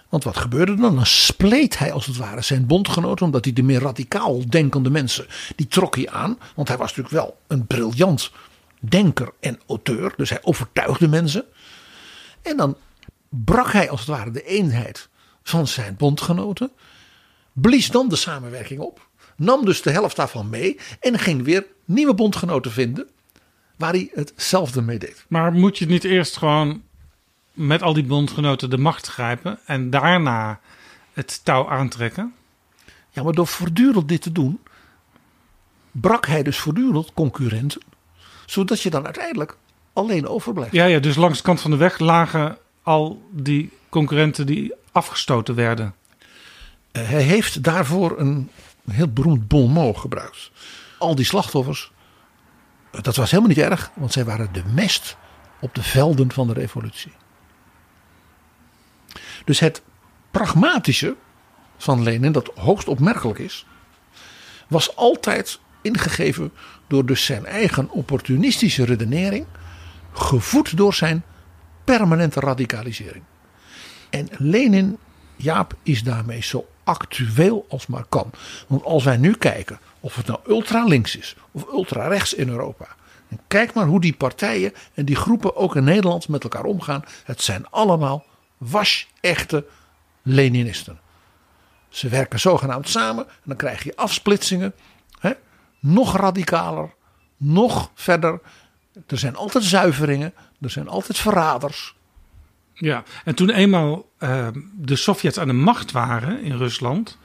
Want wat gebeurde dan? Dan spleet hij als het ware zijn bondgenoten, omdat hij de meer radicaal denkende mensen, die trok hij aan. Want hij was natuurlijk wel een briljant denker en auteur, dus hij overtuigde mensen. En dan brak hij als het ware de eenheid van zijn bondgenoten, blies dan de samenwerking op, nam dus de helft daarvan mee en ging weer nieuwe bondgenoten vinden waar hij hetzelfde mee deed. Maar moet je niet eerst gewoon met al die bondgenoten de macht grijpen en daarna het touw aantrekken? Ja, maar door voortdurend dit te doen, brak hij dus voortdurend concurrenten, zodat je dan uiteindelijk alleen overblijft. Ja, ja, dus langs de kant van de weg lagen al die concurrenten die afgestoten werden. Uh, hij heeft daarvoor een heel beroemd bon mot gebruikt al die slachtoffers, dat was helemaal niet erg, want zij waren de mest op de velden van de revolutie. Dus het pragmatische van Lenin, dat hoogst opmerkelijk is, was altijd ingegeven door dus zijn eigen opportunistische redenering, gevoed door zijn permanente radicalisering. En Lenin, Jaap, is daarmee zo actueel als maar kan. Want als wij nu kijken of het nou ultra links is of ultra rechts in Europa. En kijk maar hoe die partijen en die groepen ook in Nederland met elkaar omgaan. Het zijn allemaal was-echte Leninisten. Ze werken zogenaamd samen en dan krijg je afsplitsingen. Hè? Nog radicaler, nog verder. Er zijn altijd zuiveringen, er zijn altijd verraders. Ja, en toen eenmaal uh, de Sovjets aan de macht waren in Rusland,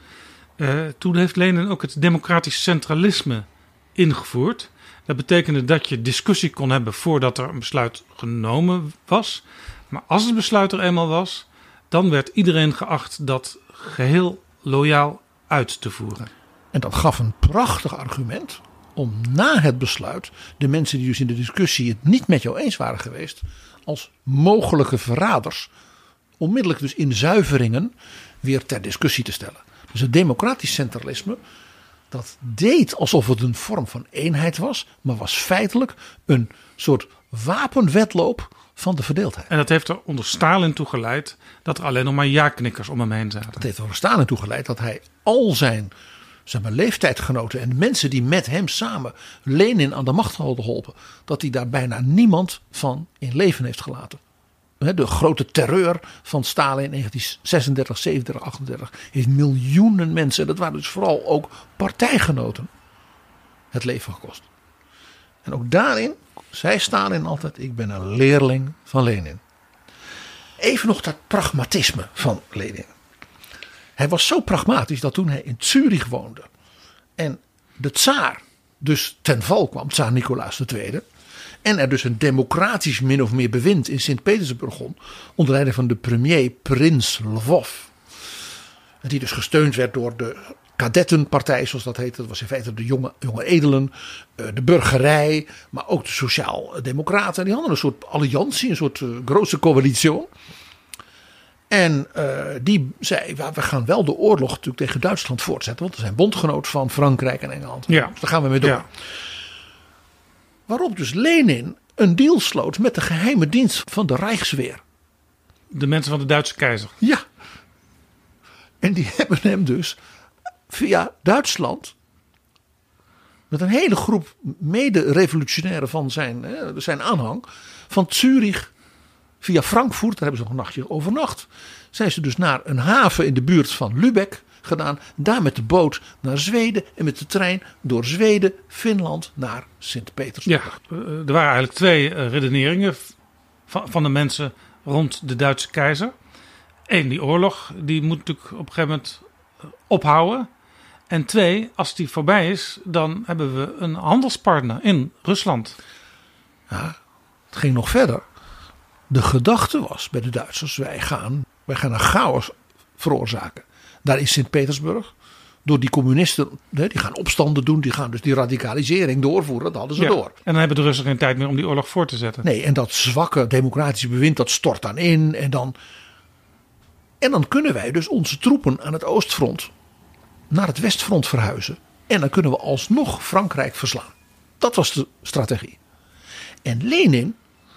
uh, toen heeft Lenin ook het democratisch centralisme ingevoerd. Dat betekende dat je discussie kon hebben voordat er een besluit genomen was. Maar als het besluit er eenmaal was, dan werd iedereen geacht dat geheel loyaal uit te voeren. En dat gaf een prachtig argument om na het besluit de mensen die dus in de discussie het niet met jou eens waren geweest, als mogelijke verraders, onmiddellijk dus in zuiveringen weer ter discussie te stellen. Dus het democratisch centralisme, dat deed alsof het een vorm van eenheid was, maar was feitelijk een soort wapenwetloop van de verdeeldheid. En dat heeft er onder Stalin toe geleid dat er alleen nog maar ja-knikkers om hem heen zaten. Dat heeft er onder Stalin toe geleid dat hij al zijn zeg maar, leeftijdgenoten en mensen die met hem samen Lenin aan de macht hadden geholpen, dat hij daar bijna niemand van in leven heeft gelaten de grote terreur van Stalin in 1936, 37, 38 heeft miljoenen mensen, dat waren dus vooral ook partijgenoten, het leven gekost. En ook daarin zei Stalin altijd: Ik ben een leerling van Lenin. Even nog dat pragmatisme van Lenin. Hij was zo pragmatisch dat toen hij in Zurich woonde en de tsaar dus ten val kwam, tsaar Nicolaas II, En er dus een democratisch min of meer bewind in Sint-Petersburg begon. Onder leiding van de premier Prins Lvov. Die dus gesteund werd door de kadettenpartij, zoals dat heette. Dat was in feite de jonge, jonge edelen, eh, de burgerij, maar ook de sociaal-democraten. Die hadden een soort alliantie, een soort uh, grote coalitie. En uh, die zei, we gaan wel de oorlog natuurlijk tegen Duitsland voortzetten. Want we zijn bondgenoot van Frankrijk en Engeland. Ja. Dus daar gaan we mee door. Ja. Waarop dus Lenin een deal sloot met de geheime dienst van de Rijksweer. De mensen van de Duitse keizer. Ja. En die hebben hem dus via Duitsland. Met een hele groep mede-revolutionairen van zijn, zijn aanhang. Van Zurich via Frankfurt, daar hebben ze nog een nachtje overnacht. Zijn ze dus naar een haven in de buurt van Lübeck gedaan. Daar met de boot naar Zweden en met de trein door Zweden, Finland naar Sint-Petersburg. Ja, eh, er waren eigenlijk twee eh, redeneringen van, van de mensen rond de Duitse keizer. Eén, die oorlog, die moet natuurlijk op een gegeven moment eh, ophouden. En twee, als die voorbij is, dan hebben we een handelspartner in Rusland. Ja, het ging nog verder. De gedachte was bij de Duitsers: wij gaan, wij gaan een chaos veroorzaken. Daar in Sint-Petersburg. Door die communisten, die gaan opstanden doen, die gaan dus die radicalisering doorvoeren. Dat hadden ze Ja, door. En dan hebben de Russen geen tijd meer om die oorlog voor te zetten. Nee, en dat zwakke democratische bewind, dat stort dan in. En dan, en dan kunnen wij dus onze troepen aan het oostfront naar het westfront verhuizen. En dan kunnen we alsnog Frankrijk verslaan. Dat was de strategie. En Lenin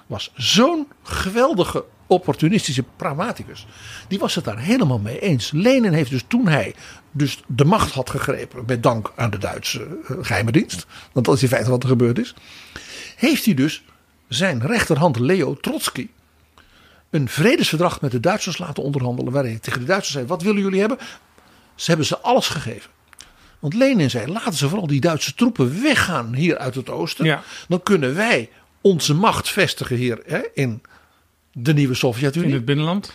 was zo'n geweldige opportunistische pragmaticus. Die was het daar helemaal mee eens. Lenin heeft dus toen hij dus de macht had gegrepen. Met dank aan de Duitse eh, geheime dienst. Want dat is in feite wat er gebeurd is. Heeft hij dus zijn rechterhand Leo Trotsky een vredesverdrag met de Duitsers laten onderhandelen. Waarin hij tegen de Duitsers zei: Wat willen jullie hebben? Ze hebben ze alles gegeven. Want Lenin zei: Laten ze vooral die Duitse troepen weggaan hier uit het oosten. Ja. Dan kunnen wij onze macht vestigen hier hè, in de nieuwe In Sovjet-Unie. het binnenland.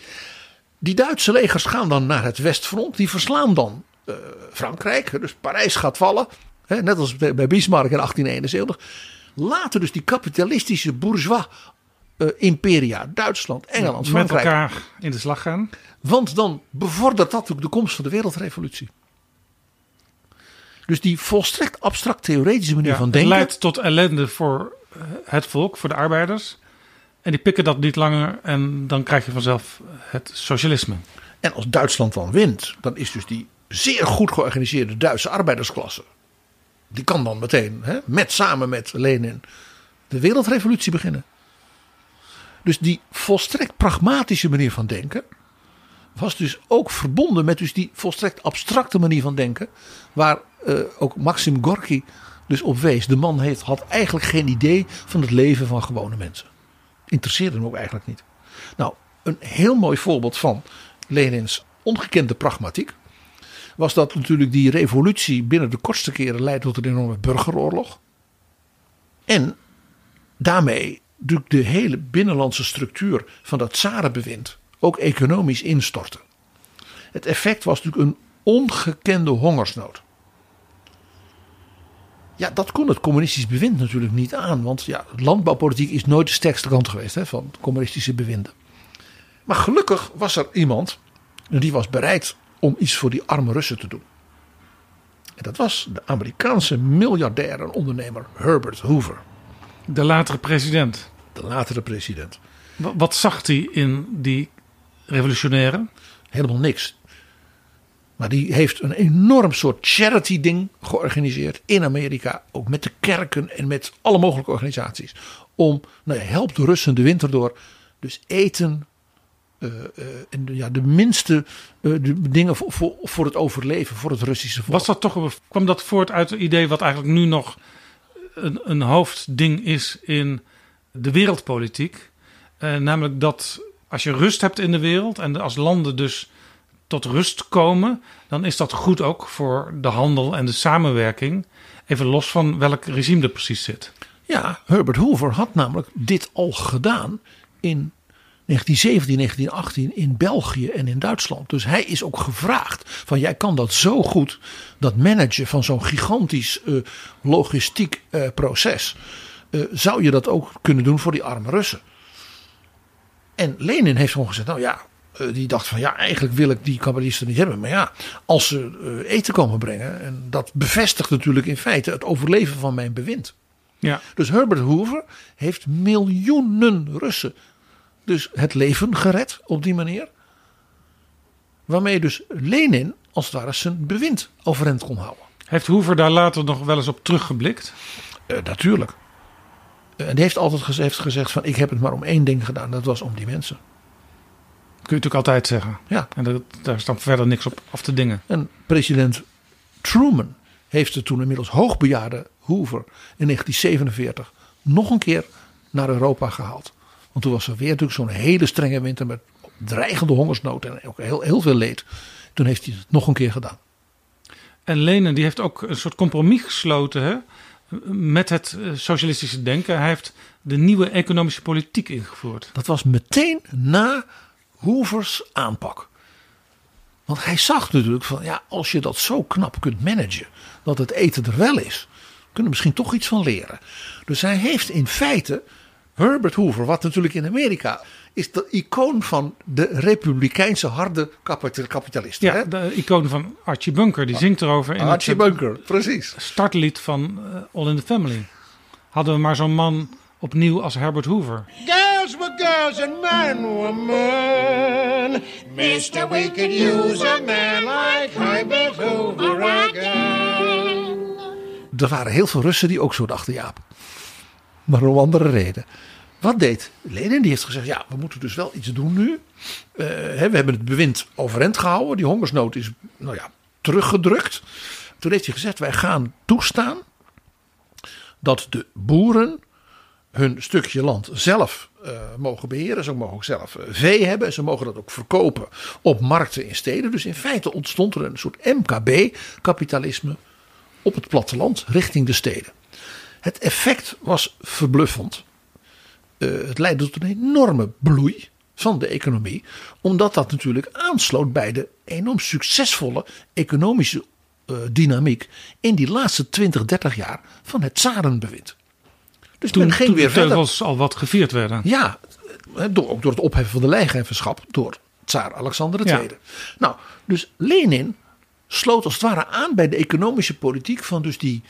Die Duitse legers gaan dan naar het westfront. Die verslaan dan eh, Frankrijk. Dus Parijs gaat vallen. Hè, net als bij Bismarck in 1871. Laten dus die kapitalistische bourgeois eh, imperia, Duitsland, Engeland, met Frankrijk. elkaar in de slag gaan. Want dan bevordert dat ook de komst van de wereldrevolutie. Dus die volstrekt abstract theoretische manier Ja, van denken. leidt tot ellende voor het volk, voor de arbeiders. En die pikken dat niet langer en dan krijg je vanzelf het socialisme. En als Duitsland dan wint, dan is dus die zeer goed georganiseerde Duitse arbeidersklasse. Die kan dan meteen, hè, met, samen met Lenin, de wereldrevolutie beginnen. Dus die volstrekt pragmatische manier van denken. was dus ook verbonden met dus die volstrekt abstracte manier van denken. Waar eh, ook Maxim Gorky dus op wees. De man heeft, had eigenlijk geen idee van het leven van gewone mensen. Interesseerde hem ook eigenlijk niet. Nou, een heel mooi voorbeeld van Lenins ongekende pragmatiek. Was dat natuurlijk die revolutie binnen de kortste keren leidde tot een enorme burgeroorlog. En daarmee natuurlijk de hele binnenlandse structuur van dat tsarenbewind ook economisch instortte. Het effect was natuurlijk een ongekende hongersnood. Ja, dat kon het communistisch bewind natuurlijk niet aan. Want ja, landbouwpolitiek is nooit de sterkste kant geweest hè, van communistische bewinden. Maar gelukkig was er iemand die was bereid om iets voor die arme Russen te doen. En dat was de Amerikaanse miljardair en ondernemer Herbert Hoover, De latere president. de latere president. Wa- Wat zag hij in die revolutionairen? Helemaal niks. Maar die heeft een enorm soort charity ding georganiseerd in Amerika. Ook met de kerken en met alle mogelijke organisaties. Om, nou help de Russen de winter door. Dus eten, eh, eh, en de, ja, de minste eh, de dingen voor, voor, voor het overleven, voor het Russische volk. Was dat toch, een- kwam dat voort uit het idee wat eigenlijk nu nog een, een hoofdding is in de wereldpolitiek? Namelijk dat als je rust hebt in de wereld en als landen dus tot rust komen, dan is dat goed ook voor de handel en de samenwerking. Even los van welk regime er precies zit. Ja, Herbert Hoover had namelijk dit al gedaan in 1917, 1918 in België en in Duitsland. Dus hij is ook gevraagd van jij kan dat zo goed, dat managen van zo'n gigantisch eh, logistiek eh, proces. eh, zou je dat ook kunnen doen voor die arme Russen. En Lenin heeft gewoon gezegd, nou ja, die dacht van ja, eigenlijk wil ik die kabbalisten niet hebben. Maar ja, als ze eh, eten komen brengen, en dat bevestigt natuurlijk in feite het overleven van mijn bewind. Ja. Dus Herbert Hoover heeft miljoenen Russen dus het leven gered op die manier. Waarmee dus Lenin als het ware zijn bewind overeind kon houden. Heeft Hoover daar later nog wel eens op teruggeblikt? Eh, natuurlijk. Eh, en die heeft altijd gezegd, heeft gezegd van ik heb het maar om één ding gedaan. Dat was om die mensen. Kun je natuurlijk altijd zeggen. Ja. En dat, daar is dan verder niks op af te dingen. En president Truman heeft de toen inmiddels hoogbejaarde Hoover in 1947 nog een keer naar Europa gehaald. Want toen was er weer natuurlijk zo'n hele strenge winter met dreigende hongersnood en ook heel, heel veel leed. Toen heeft hij het nog een keer gedaan. En Lenin die heeft ook een soort compromis gesloten hè, met het eh, socialistische denken. Hij heeft de nieuwe economische politiek ingevoerd. Dat was meteen na Hoovers aanpak. Want hij zag natuurlijk van ja, als je dat zo knap kunt managen, dat het eten er wel is, kunnen we misschien toch iets van leren. Dus hij heeft in feite Herbert Hoover, wat natuurlijk in Amerika is de icoon van de republikeinse harde kapita- kapitalisten. Ja, hè? de icoon van Archie Bunker, die zingt erover in Archie het eh, Bunker, precies. startlied van eh, All in the Family. Hadden we maar zo'n man opnieuw als Herbert Hoover. Girls were girls and men were. Mister, we could use a man like Herbert Hoover again. Er waren heel veel Russen die ook zo dachten, Jaap. Maar om andere reden. Wat deed Lenin? Die heeft gezegd, ja, we moeten dus wel iets doen nu. Eh, hè, we hebben het bewind overeind gehouden. Die hongersnood is, nou ja, teruggedrukt. Toen heeft hij gezegd, wij gaan toestaan dat de boeren hun stukje land zelf eh, mogen beheren. Ze mogen ook zelf eh, vee hebben. En ze mogen dat ook verkopen op markten in steden. Dus in feite ontstond er een soort MKB-kapitalisme op het platteland richting de steden. Het effect was verbluffend. Eh, het leidde tot een enorme bloei van de economie, omdat dat natuurlijk aansloot bij de enorm succesvolle economische dynamiek in die laatste 20, 30 jaar van het tsarenbewind. Dus Toen, men ging toen weer de verder. teugels al wat gevierd werden. Ja, door, ook door het opheffen van de lijfheffenschap door tsaar Alexander II. Ja. Nou, dus Lenin sloot als het ware aan bij de economische politiek van dus die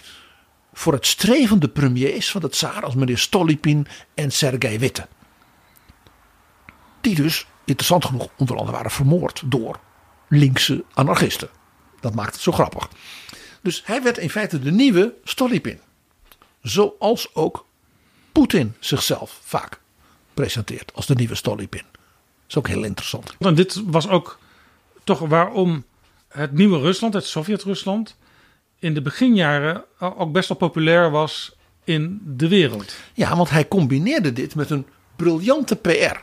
voor het strevende premiers van de tsaar als meneer Stolypin en Sergei Witte. Die dus, interessant genoeg, onder andere waren vermoord door linkse anarchisten. Dat maakt het zo grappig. Dus hij werd in feite de nieuwe Stolypin. Zoals ook Poetin zichzelf vaak presenteert als de nieuwe Stolypin. Dat is ook heel interessant. En dit was ook toch waarom het nieuwe Rusland, het Sovjet-Rusland, in de beginjaren ook best wel populair was in de wereld. Ja, want hij combineerde dit met een briljante PR.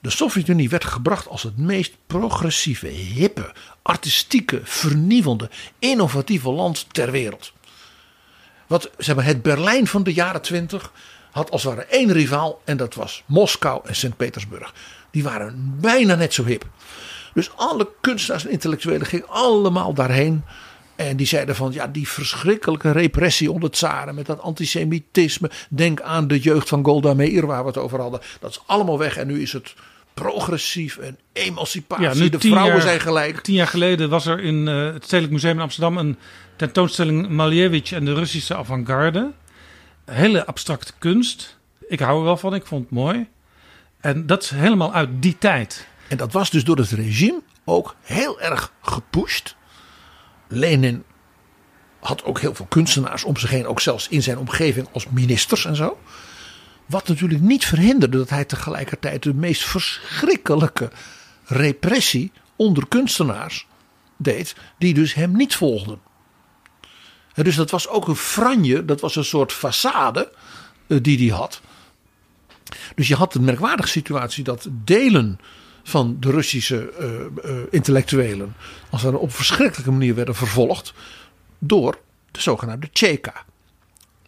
De Sovjet-Unie werd gebracht als het meest progressieve, hippe, artistieke, vernieuwende, innovatieve land ter wereld. Wat zeg maar, het Berlijn van de jaren twintig had als het ware één rivaal en dat was Moskou en Sint-Petersburg. Die waren bijna net zo hip. Dus alle kunstenaars en intellectuelen gingen allemaal daarheen. En die zeiden van ja, die verschrikkelijke repressie onder tsaren met dat antisemitisme. Denk aan de jeugd van Golda Meir waar we het over hadden. Dat is allemaal weg en nu is het progressief en emancipatie. de tien vrouwen jaar- zijn gelijk. Tien jaar geleden was er in eh, het Stedelijk Museum in Amsterdam een tentoonstelling Malevich en de Russische avant-garde. Hele abstracte kunst. Ik hou er wel van, ik vond het mooi. En dat is helemaal uit die tijd. En dat was dus door het regime ook heel erg gepusht. Lenin had ook heel veel kunstenaars om zich heen, ook zelfs in zijn omgeving als ministers en zo. Wat natuurlijk niet verhinderde dat hij tegelijkertijd de meest verschrikkelijke repressie onder kunstenaars deed, die dus hem niet volgden. Dus dat was ook een franje, dat was een soort façade eh, die hij had. Dus je had de merkwaardige situatie dat delen van de Russische eh, eh, intellectuelen als er op verschrikkelijke manier werden vervolgd door de zogenaamde Cheka.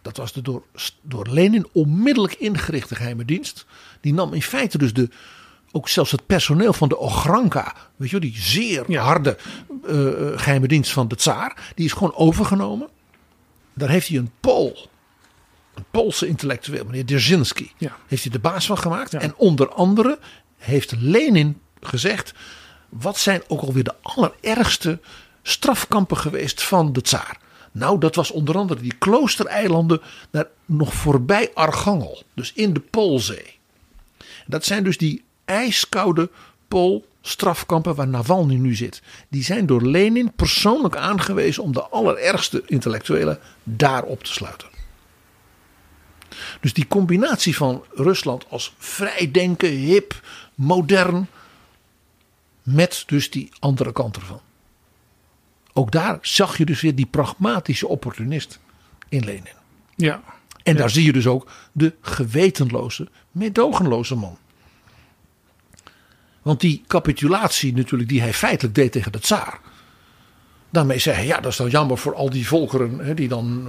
Dat was de door, door Lenin onmiddellijk ingerichte geheime dienst. Die nam in feite dus de, ook zelfs het personeel van de Ogranka, weet je, die zeer harde eh, geheime dienst van de tsaar, die is gewoon overgenomen. Daar heeft hij een Pool een Poolse intellectueel, meneer Dzerzhinsky, Ja. heeft hij de baas van gemaakt. Ja. En onder andere heeft Lenin gezegd, wat zijn ook alweer de allerergste strafkampen geweest van de tsaar? Nou, dat was onder andere die kloostereilanden naar, nog voorbij Archangel, dus in de Poolzee. Dat zijn dus die ijskoude Pool-strafkampen waar Navalny nu zit. Die zijn door Lenin persoonlijk aangewezen om de allerergste intellectuelen daar op te sluiten. Dus die combinatie van Rusland als vrijdenken, hip, modern, met dus die andere kant ervan. Ook daar zag je dus weer die pragmatische opportunist in Lenin. Ja. En daar zie je dus ook de gewetenloze, meedogenloze man. Want die capitulatie natuurlijk die hij feitelijk deed tegen de tsaar. Daarmee zei hij, ja dat is dan jammer voor al die volkeren hè, die dan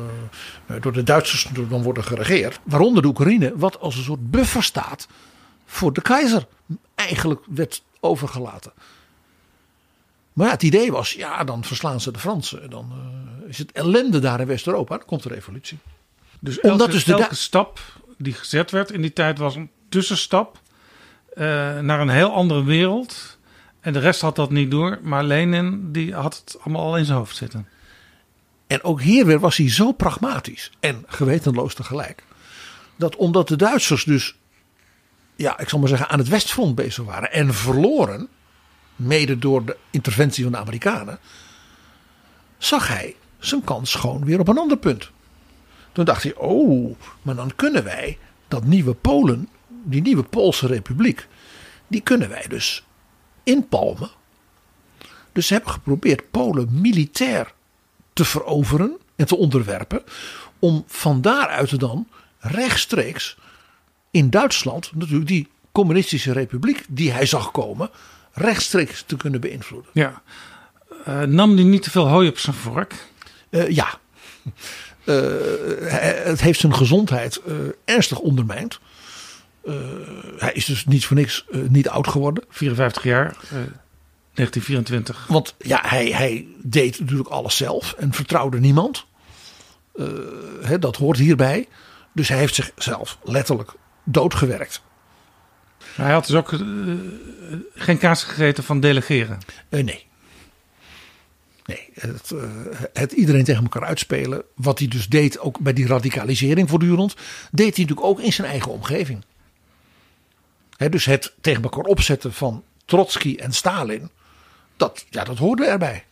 eh, door de Duitsers dan worden geregeerd. Waaronder de Oekraïne, wat als een soort buffer staat voor de keizer. Eigenlijk werd overgelaten. Maar ja, het idee was, ja dan verslaan ze de Fransen. Dan eh, is het ellende daar in West-Europa. Dan komt de revolutie. Dus Omdat dus de elke stap die gezet werd in die tijd was een tussenstap eh, naar een heel andere wereld. En de rest had dat niet door. Maar Lenin die had het allemaal al in zijn hoofd zitten. En ook hier weer was hij zo pragmatisch en gewetenloos tegelijk. Dat omdat de Duitsers dus, ja, ik zal maar zeggen, aan het Westfront bezig waren en verloren, mede door de interventie van de Amerikanen, zag hij zijn kans gewoon weer op een ander punt. Toen dacht hij, oh, maar dan kunnen wij dat nieuwe Polen, die nieuwe Poolse republiek, die kunnen wij dus inpalmen. Dus ze hebben geprobeerd Polen militair te veroveren en te onderwerpen. Om van daaruit dan rechtstreeks in Duitsland natuurlijk die communistische republiek die hij zag komen rechtstreeks te kunnen beïnvloeden. Ja. Eh, nam die niet te veel hooi op zijn vork? Eh, ja, Eh, hij- het heeft zijn gezondheid ernstig ondermijnd. Eh, hij is dus niet voor niks eh, niet oud geworden. 54 jaar, eh, 1924. Want ja, hij, hij deed natuurlijk alles zelf en vertrouwde niemand. Eh, hè, dat hoort hierbij. Dus hij heeft zichzelf letterlijk doodgewerkt. Hij had dus ook eh, geen kaas gegeten van delegeren. Eh, nee. Nee, het, eh, het iedereen tegen elkaar uitspelen. Wat hij dus deed, ook bij die radicalisering voortdurend, deed hij natuurlijk ook in zijn eigen omgeving. Dus het tegen elkaar opzetten van Trotsky en Stalin, dat, ja, dat hoorde erbij.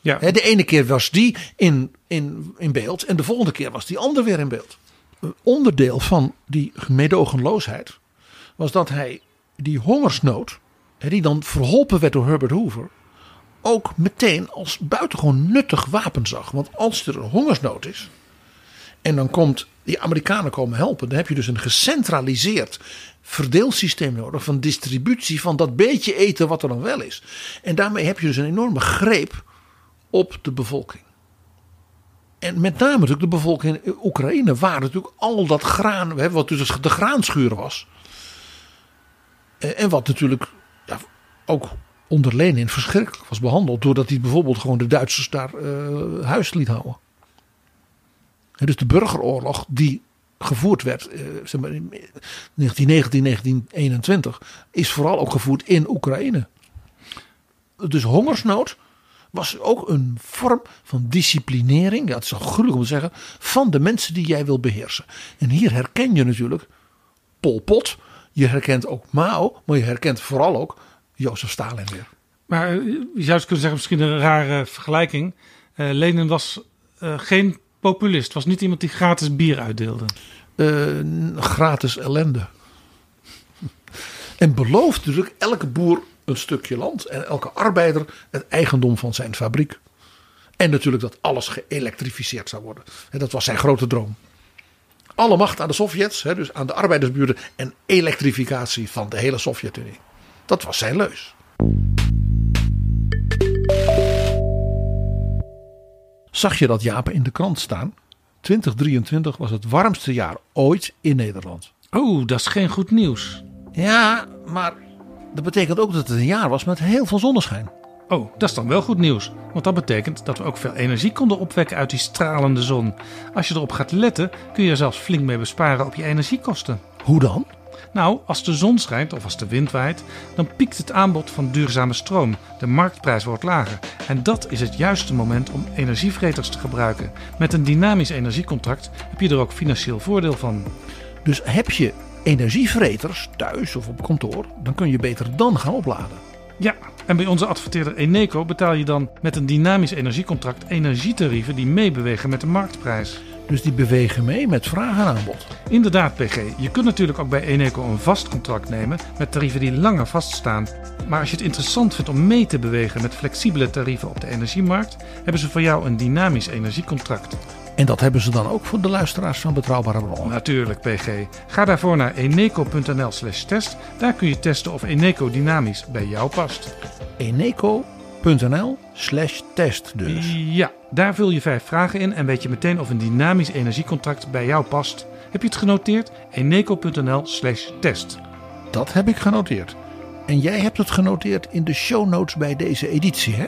Ja. De ene keer was die in, in, in beeld en de volgende keer was die ander weer in beeld. Een onderdeel van die meedogenloosheid was dat hij die hongersnood, die dan verholpen werd door Herbert Hoover, ook meteen als buitengewoon nuttig wapen zag. Want als er een hongersnood is en dan komt die Amerikanen komen helpen, dan heb je dus een gecentraliseerd verdeelsysteem nodig van distributie van dat beetje eten wat er dan wel is. En daarmee heb je dus een enorme greep op de bevolking. En met name natuurlijk de bevolking in Oekraïne, waar natuurlijk al dat graan, wat dus de graanschuur was. Eh, En wat natuurlijk ja, ook onder Lenin verschrikkelijk was behandeld. Doordat hij bijvoorbeeld gewoon de Duitsers daar eh, huis liet houden. Dus de burgeroorlog die gevoerd werd eh, zeg maar, in 1919, 1921 is vooral ook gevoerd in Oekraïne. Dus hongersnood was ook een vorm van disciplinering. Het is al gruwelijk om te zeggen. Van de mensen die jij wil beheersen. En hier herken je natuurlijk Pol Pot. Je herkent ook Mao. Maar je herkent vooral ook Jozef Stalin weer. Maar je zou eens kunnen zeggen, misschien een rare vergelijking. Eh, Lenin was eh, geen populist. Was niet iemand die gratis bier uitdeelde. Eh, gratis ellende. En belooft natuurlijk elke boer een stukje land. En elke arbeider het eigendom van zijn fabriek. En natuurlijk dat alles geëlektrificeerd zou worden. En dat was zijn grote droom. Alle macht aan de Sovjets, dus aan de arbeidersburen. En elektrificatie van de hele Sovjet-Unie. Dat was zijn leus. Zag je dat Japen in de krant staan? 2023 was het warmste jaar ooit in Nederland. Oh, dat is geen goed nieuws. Ja, maar dat betekent ook dat het een jaar was met heel veel zonneschijn. Oh, dat is dan wel goed nieuws. Want dat betekent dat we ook veel energie konden opwekken uit die stralende zon. Als je erop gaat letten, kun je er zelfs flink mee besparen op je energiekosten. Hoe dan? Nou, als de zon schijnt of als de wind waait, dan piekt het aanbod van duurzame stroom. De marktprijs wordt lager. En dat is het juiste moment om energievreters te gebruiken. Met een dynamisch energiecontract heb je er ook financieel voordeel van. Dus heb je energievreters thuis of op kantoor, dan kun je beter dan gaan opladen. Ja, en bij onze adverteerder Eneco betaal je dan met een dynamisch energiecontract energietarieven die meebewegen met de marktprijs. Dus die bewegen mee met vraag en aanbod. Inderdaad, PG. Je kunt natuurlijk ook bij Eneco een vast contract nemen met tarieven die langer vaststaan. Maar als je het interessant vindt om mee te bewegen met flexibele tarieven op de energiemarkt, hebben ze voor jou een dynamisch energiecontract. En dat hebben ze dan ook voor de luisteraars van Betrouwbare Bronnen. Natuurlijk, PG. Ga daarvoor naar eneco.nl/slash test. Daar kun je testen of Eneco dynamisch bij jou past. eneco.nl slash test dus. Ja, daar vul je vijf vragen in en weet je meteen of een dynamisch energiecontract bij jou past. Heb je het genoteerd? eneco.nl/slash test. Dat heb ik genoteerd. En jij hebt het genoteerd in de show notes bij deze editie, hè?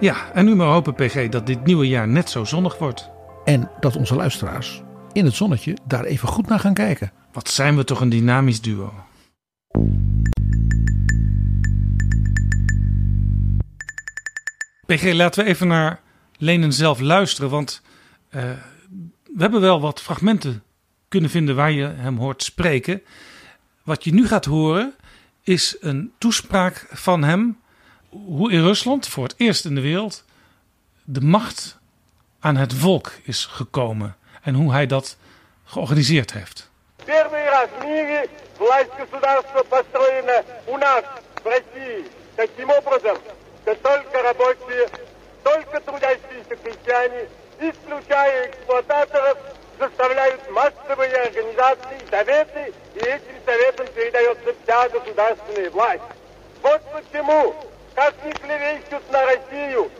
Ja, en nu maar hopen, PG, dat dit nieuwe jaar net zo zonnig wordt. En dat onze luisteraars in het zonnetje daar even goed naar gaan kijken. Wat zijn we toch een dynamisch duo? PG, laten we even naar Lenen zelf luisteren. Want eh, we hebben wel wat fragmenten kunnen vinden waar je hem hoort spreken. Wat je nu gaat horen is een toespraak van hem. Hoe in Rusland voor het eerst in de wereld de macht aan het volk is gekomen. En hoe hij dat georganiseerd heeft. Первый раз в мире власть государства построена у нас, в России, таким образом, что только рабочие, только трудящиеся крестьяне, исключая эксплуататоров, заставляют массовые организации, советы, и этим советам передается вся государственная власть. Вот почему, как ни клевещут на Россию,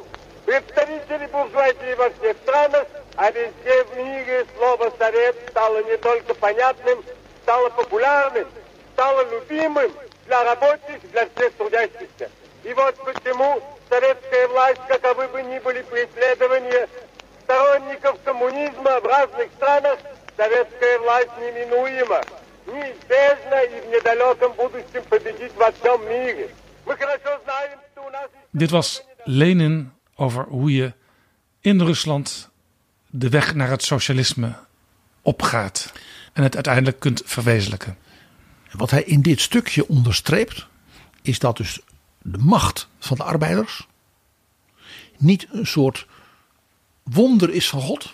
представители буржуазии во всех странах, а везде в мире слово «совет» стало не только понятным, стало популярным, стало любимым для рабочих, для всех трудящихся. И вот почему советская власть, каковы бы ни были преследования сторонников коммунизма в разных странах, советская власть неминуема, неизбежна и в недалеком будущем победит во всем мире. Мы хорошо знаем, что у нас... Dit was Lenin over hoe je in Rusland de weg naar het socialisme opgaat. En het uiteindelijk kunt verwezenlijken. Wat hij in dit stukje onderstreept, is dat dus de macht van de arbeiders niet een soort wonder is van God,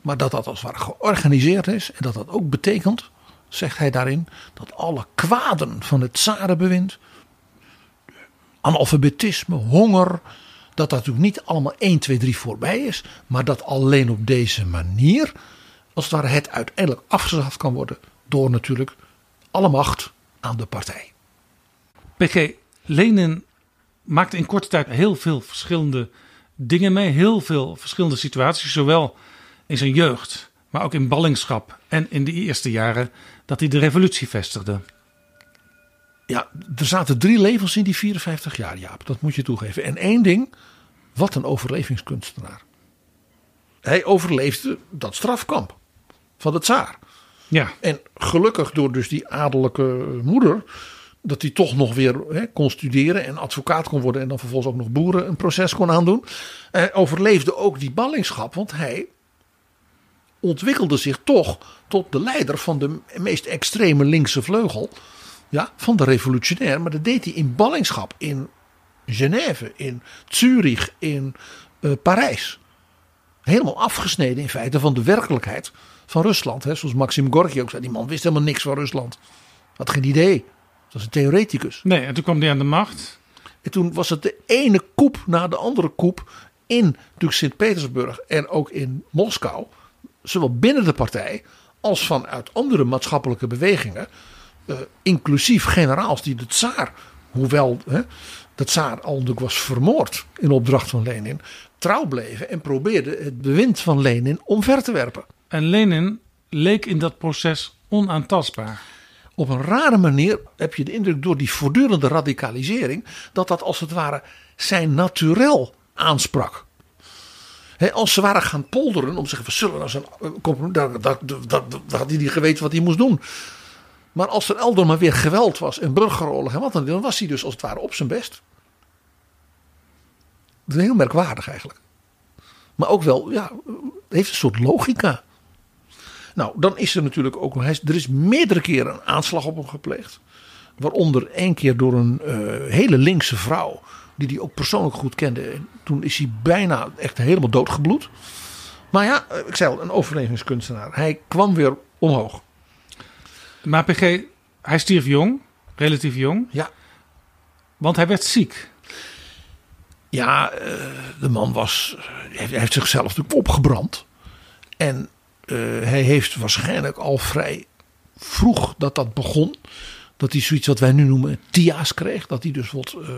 maar dat dat als het ware georganiseerd is en dat dat ook betekent, zegt hij daarin, dat alle kwaden van het zarenbewind, analfabetisme, honger, dat dat natuurlijk niet allemaal 1, 2, 3 voorbij is, maar dat alleen op deze manier, als het ware, het uiteindelijk afgeschaft kan worden door natuurlijk alle macht aan de partij. PG, Lenin maakte in korte tijd heel veel verschillende dingen mee. Heel veel verschillende situaties. Zowel in zijn jeugd, maar ook in ballingschap. En in de eerste jaren dat hij de revolutie vestigde. Ja, er zaten drie levens in die 54 jaar, Jaap. Dat moet je toegeven. En één ding, wat een overlevingskunstenaar. Hij overleefde dat strafkamp van de tsaar. Ja, En gelukkig door dus die adellijke moeder. Dat hij toch nog weer kon studeren en advocaat kon worden. En dan vervolgens ook nog boeren een proces kon aandoen. Hij overleefde ook die ballingschap. Want hij ontwikkelde zich toch tot de leider van de meest extreme linkse vleugel. Ja, van de revolutionair. Maar dat deed hij in ballingschap. In Genève, in Zurich, in eh, Parijs. Helemaal afgesneden in feite van de werkelijkheid van Rusland. Hè. Zoals Maxim Gorky ook zei. Die man wist helemaal niks van Rusland. Had geen idee. Was een theoreticus. nee, en toen kwam hij aan de macht. En toen was het de ene koep na de andere koep in natuurlijk Sint-Petersburg en ook in Moskou. Zowel binnen de partij als vanuit andere maatschappelijke bewegingen. eh, inclusief generaals die de tsaar, hoewel hè, de tsaar al natuurlijk was vermoord in opdracht van Lenin, trouw bleven en probeerden het bewind van Lenin omver te werpen. En Lenin leek in dat proces onaantastbaar. Op een rare manier heb je de indruk door die voortdurende radicalisering dat dat als het ware zijn naturel aansprak. Als ze waren gaan polderen om te zeggen, we zullen zijn, dan, dan, dan, dan had hij niet geweten wat hij moest doen. Maar als er elders maar weer geweld was en burgeroorlog en wat dan, dan was hij dus als het ware op zijn best. Dat is heel merkwaardig eigenlijk. Maar ook wel, ja, heeft een soort logica. Nou, dan is er natuurlijk ook, is- er is meerdere keren een aanslag op hem gepleegd. Waaronder één keer door een eh, hele linkse vrouw, die hij ook persoonlijk goed kende. En toen is hij bijna echt helemaal doodgebloed. Maar ja, eh, ik zei al, een overlevingskunstenaar. Hij kwam weer omhoog. Maar PG, hij stierf jong, relatief jong, Ja, want hij werd ziek. Ja, eh, de man was, hij heeft zichzelf natuurlijk opgebrand. En hij heeft waarschijnlijk al vrij vroeg dat dat begon. Dat hij zoiets wat wij nu noemen TIA's kreeg. Dat hij dus wat, eh,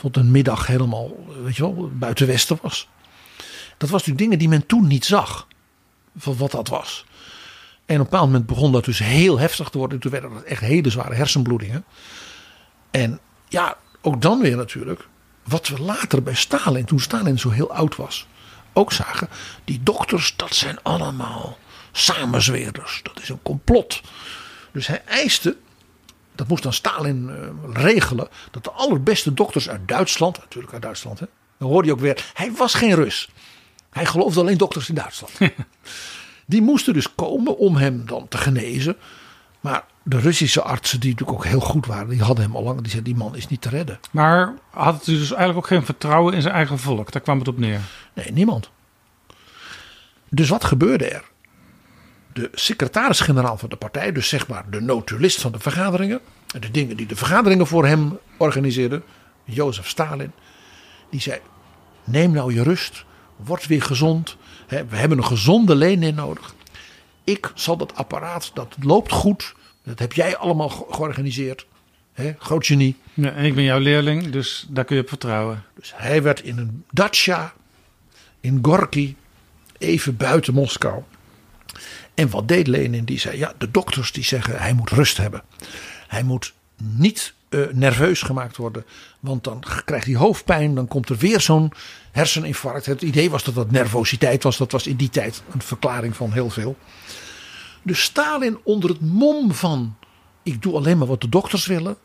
wat een middag helemaal, eh, weet je wel, buiten Westen was. Dat was natuurlijk dingen die men toen niet zag. Van wat dat was. En op een bepaald moment begon dat dus heel heftig te worden. Toen werden dat echt hele zware hersenbloedingen. En ja, ook dan weer natuurlijk. Wat we later bij Stalin, toen Stalin zo heel oud was, ook zagen. Die dokters, dat zijn allemaal samenzweerders. Dat is een complot. Dus hij eiste, dat moest dan Stalin eh, regelen, dat de allerbeste dokters uit Duitsland, natuurlijk uit Duitsland, hè, dan hoorde je ook weer, hij was geen Rus. Hij geloofde alleen dokters in Duitsland. Die moesten dus komen om hem dan te genezen. Maar de Russische artsen, die natuurlijk ook heel goed waren, die hadden hem al lang. Die zeiden: die man is niet te redden. Maar had hij dus eigenlijk ook geen vertrouwen in zijn eigen volk. Daar kwam het op neer. Nee, niemand. Dus wat gebeurde er? De secretaris-generaal van de partij, dus zeg maar de notulist van de vergaderingen, en de dingen die de vergaderingen voor hem organiseerden, Jozef Stalin, die zei: Neem nou je rust, word weer gezond. We hebben een gezonde Lenin nodig. Ik zal dat apparaat, dat loopt goed, dat heb jij allemaal ge- georganiseerd. Hè, groot genie. Ja, en ik ben jouw leerling, dus daar kun je op vertrouwen. Dus hij werd in een dacha in Gorky, even buiten Moskou. En wat deed Lenin? Die zei, ja, de dokters die zeggen hij moet rust hebben. Hij moet niet eh, nerveus gemaakt worden, want dan krijgt hij hoofdpijn. Dan komt er weer zo'n herseninfarct. Het idee was dat dat nervositeit was. Dat was in die tijd een verklaring van heel veel. Dus Stalin onder het mom van ik doe alleen maar wat de dokters willen,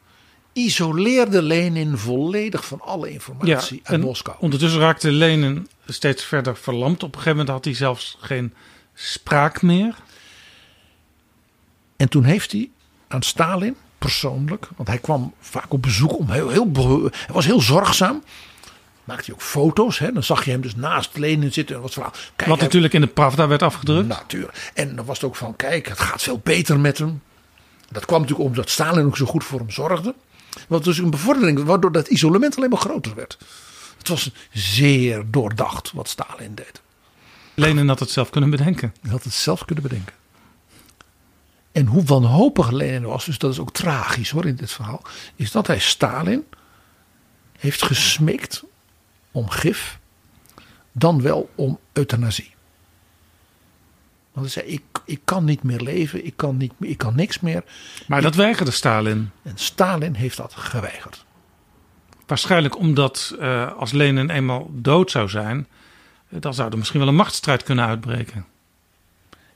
isoleerde Lenin volledig van alle informatie uit Moskou. ondertussen raakte Lenin steeds verder verlamd. Op een gegeven moment had hij zelfs geen spraak meer. En toen heeft hij aan Stalin persoonlijk, want hij kwam vaak op bezoek om heel, heel hij was heel zorgzaam. Maakte hij ook foto's, hè? dan zag je hem dus naast Lenin zitten en wat verhaal. Kijk, Wat natuurlijk in de Pravda werd afgedrukt. Natuurlijk. En dan was het ook van, kijk, het gaat veel beter met hem. Dat kwam natuurlijk omdat Stalin ook zo goed voor hem zorgde. Wat dus een bevordering, waardoor dat isolement alleen maar groter werd. Het was zeer doordacht wat Stalin deed. Lenin had het zelf kunnen bedenken. Hij had het zelf kunnen bedenken. En hoe wanhopig Lenin was, dus dat is ook tragisch hoor in dit verhaal, is dat hij Stalin heeft gesmeekt om gif, dan wel om euthanasie. Want hij zei, ik, ik kan niet meer leven, ik kan, niet, ik kan niks meer. Maar dat weigerde Stalin. En Stalin heeft dat geweigerd. Waarschijnlijk omdat eh, als Lenin eenmaal dood zou zijn, eh, dan zou er misschien wel een machtsstrijd kunnen uitbreken.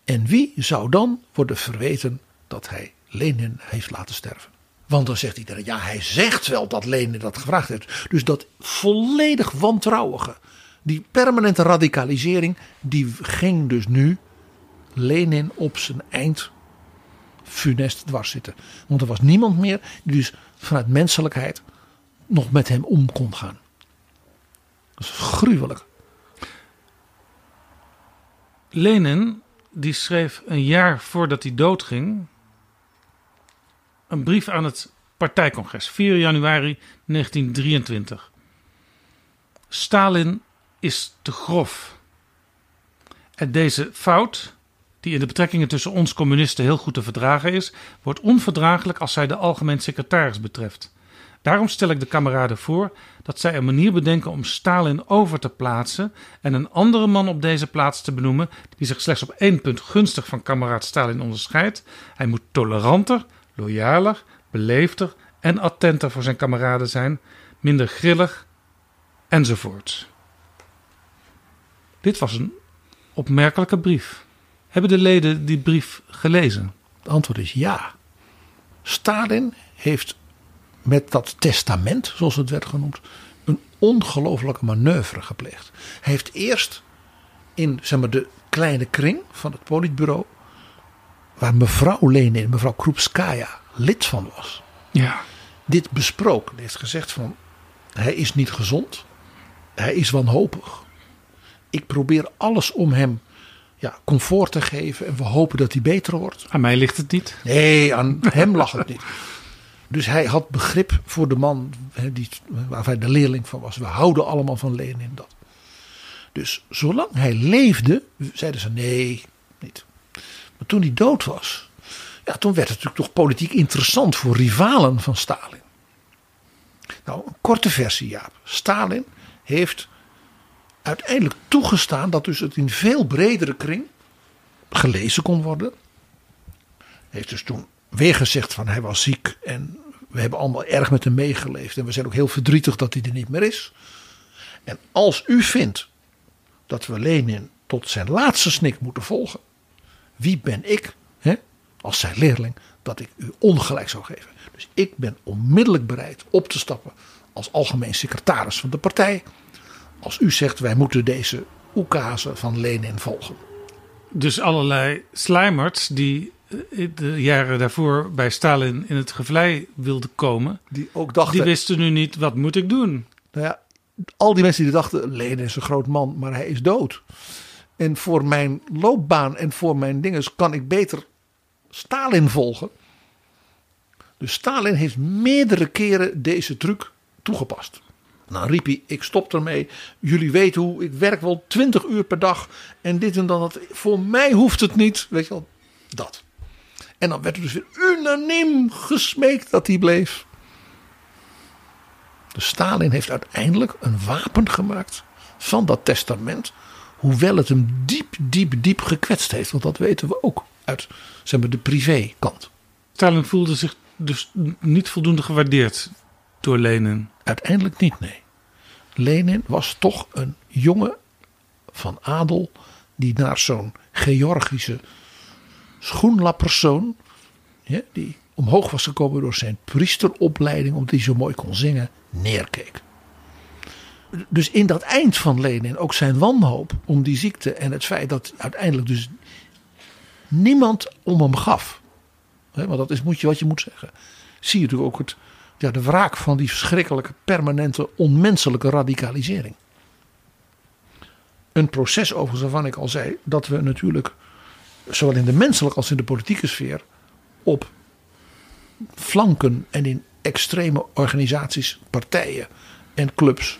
En wie zou dan worden verweten dat hij Lenin heeft laten sterven? Want dan zegt iedereen, ja, hij zegt wel dat Lenin dat gevraagd heeft. Dus dat volledig wantrouwige, die permanente radicalisering, die ging dus nu Lenin op zijn eind funest dwars zitten. Want er was niemand meer die dus vanuit menselijkheid nog met hem om kon gaan. Dat is gruwelijk. Lenin die schreef een jaar voordat hij doodging een brief aan het partijcongres, 4 januari 1923. Stalin is te grof. En deze fout, die in de betrekkingen tussen ons communisten heel goed te verdragen is, wordt onverdraaglijk als zij de algemeen secretaris betreft. Daarom stel ik de kameraden voor dat zij een manier bedenken om Stalin over te plaatsen en een andere man op deze plaats te benoemen die zich slechts op één punt gunstig van kameraad Stalin onderscheidt. Hij moet toleranter, loyaler, beleefder en attenter voor zijn kameraden zijn, minder grillig enzovoort. Dit was een opmerkelijke brief. Hebben de leden die brief gelezen? Het antwoord is ja. Stalin heeft met dat testament, zoals het werd genoemd, een ongelofelijke manoeuvre gepleegd. Hij heeft eerst in zeg maar, de kleine kring van het politbureau, waar mevrouw Lenin, mevrouw Krupskaya, lid van was, Ja. dit besproken. Heeft gezegd van, hij is niet gezond, hij is wanhopig. Ik probeer alles om hem ja, comfort te geven en we hopen dat hij beter wordt. Aan mij ligt het niet. Nee, aan hem lag het niet. Dus hij had begrip voor de man hè, die, waar hij de leerling van was. We houden allemaal van Lenin dat. Dus zolang hij leefde, zeiden ze nee. Maar toen hij dood was, ja, toen werd het natuurlijk toch politiek interessant voor rivalen van Stalin. Nou, een korte versie, Jaap. Stalin heeft uiteindelijk toegestaan dat dus het in veel bredere kring gelezen kon worden heeft dus toen weer gezegd van hij was ziek en we hebben allemaal erg met hem meegeleefd en we zijn ook heel verdrietig dat hij er niet meer is. En als u vindt dat we Lenin tot zijn laatste snik moeten volgen, wie ben ik hè, als zijn leerling dat ik u ongelijk zou geven. Dus ik ben onmiddellijk bereid op te stappen als algemeen secretaris van de partij. Als u zegt wij moeten deze oekase van Lenin volgen. Dus allerlei slijmers die eh, de jaren daarvoor bij Stalin in het gevlei wilden komen, Die ook dachten. die wisten nu niet wat moet ik doen. Nou ja, al die mensen die dachten, Lenin is een groot man, maar hij is dood. En voor mijn loopbaan en voor mijn dinges kan ik beter Stalin volgen. Dus Stalin heeft meerdere keren deze truc toegepast. Dan riep hij, ik stop ermee. Jullie weten hoe, ik werk wel 20 uur per dag. En dit en dat. Voor mij hoeft het niet. Weet je wel, dat. En dan werd er dus weer unaniem gesmeekt dat hij bleef. Dus Stalin heeft uiteindelijk een wapen gemaakt van dat testament. Hoewel het hem diep, diep, diep gekwetst heeft. Want dat weten we ook uit zeg maar, de privékant. Stalin voelde zich dus niet voldoende gewaardeerd door Lenin. Uiteindelijk niet, nee. Lenin was toch een jongen van adel die naar zo'n Georgische schoenlappersoon, ja, die omhoog was gekomen door zijn priesteropleiding, omdat hij zo mooi kon zingen, neerkeek. Dus in dat eind van Lenin ook zijn wanhoop om die ziekte en het feit dat uiteindelijk dus niemand om hem gaf. Hè, want dat is moet je, wat je moet zeggen. Zie je natuurlijk ook het, ja, de wraak van die verschrikkelijke, permanente, onmenselijke radicalisering. Een proces overigens waarvan ik al zei dat we natuurlijk zowel in de menselijke als in de politieke sfeer op flanken en in extreme organisaties, partijen en clubs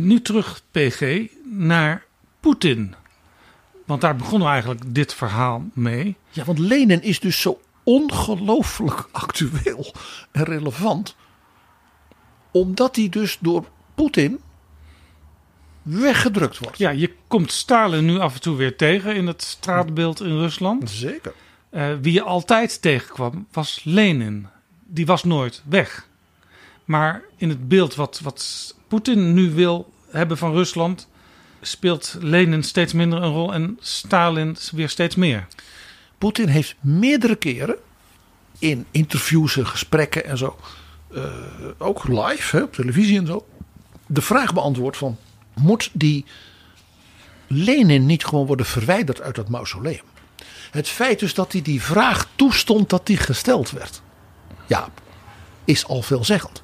Nu terug, PG, naar Poetin. Want daar begonnen we eigenlijk dit verhaal mee. Ja, want Lenin is dus zo ongelooflijk actueel en relevant. Omdat hij dus door Poetin weggedrukt wordt. Ja, je komt Stalin nu af en toe weer tegen in het straatbeeld in Rusland. Zeker. Eh, wie je altijd tegenkwam was Lenin. Die was nooit weg. Maar in het beeld wat, wat Poetin nu wil hebben van Rusland, speelt Lenin steeds minder een rol en Stalin weer steeds meer. Poetin heeft meerdere keren in interviews en gesprekken en zo, eh, ook live hè, op televisie en zo, de vraag beantwoord van moet die Lenin niet gewoon worden verwijderd uit dat mausoleum? Het feit dus dat hij die vraag toestond dat die gesteld werd, ja, is al veelzeggend.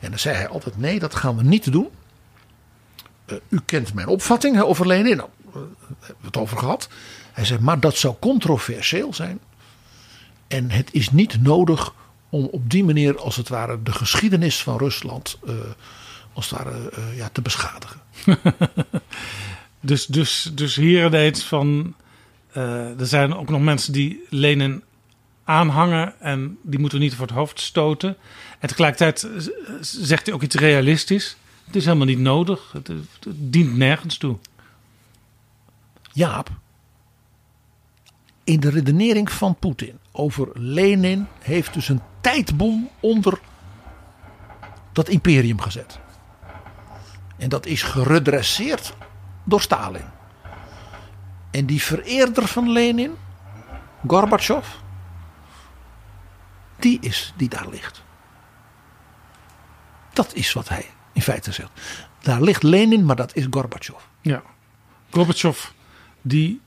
En dan zei hij altijd: nee, dat gaan we niet doen. Uh, u kent mijn opvatting over Lenin. Nou, uh, hebben het over gehad. Hij zei: maar dat zou controversieel zijn. En het is niet nodig om op die manier als het ware de geschiedenis van Rusland eh, als het ware eh, ja, te beschadigen. Dus, dus, dus hier deed van. eh, er zijn ook nog mensen die Lenin aanhangen en die moeten we niet voor het hoofd stoten. En tegelijkertijd zegt hij ook iets realistisch. Het is helemaal niet nodig. Het, het dient nergens toe. Jaap, in de redenering van Poetin over Lenin heeft dus een tijdbom onder dat imperium gezet. En dat is geredresseerd door Stalin. En die vereerder van Lenin, Gorbachev, die is die daar ligt. Dat is wat hij in feite zegt. Daar ligt Lenin, maar dat is Gorbachev. Ja. Gorbachev, die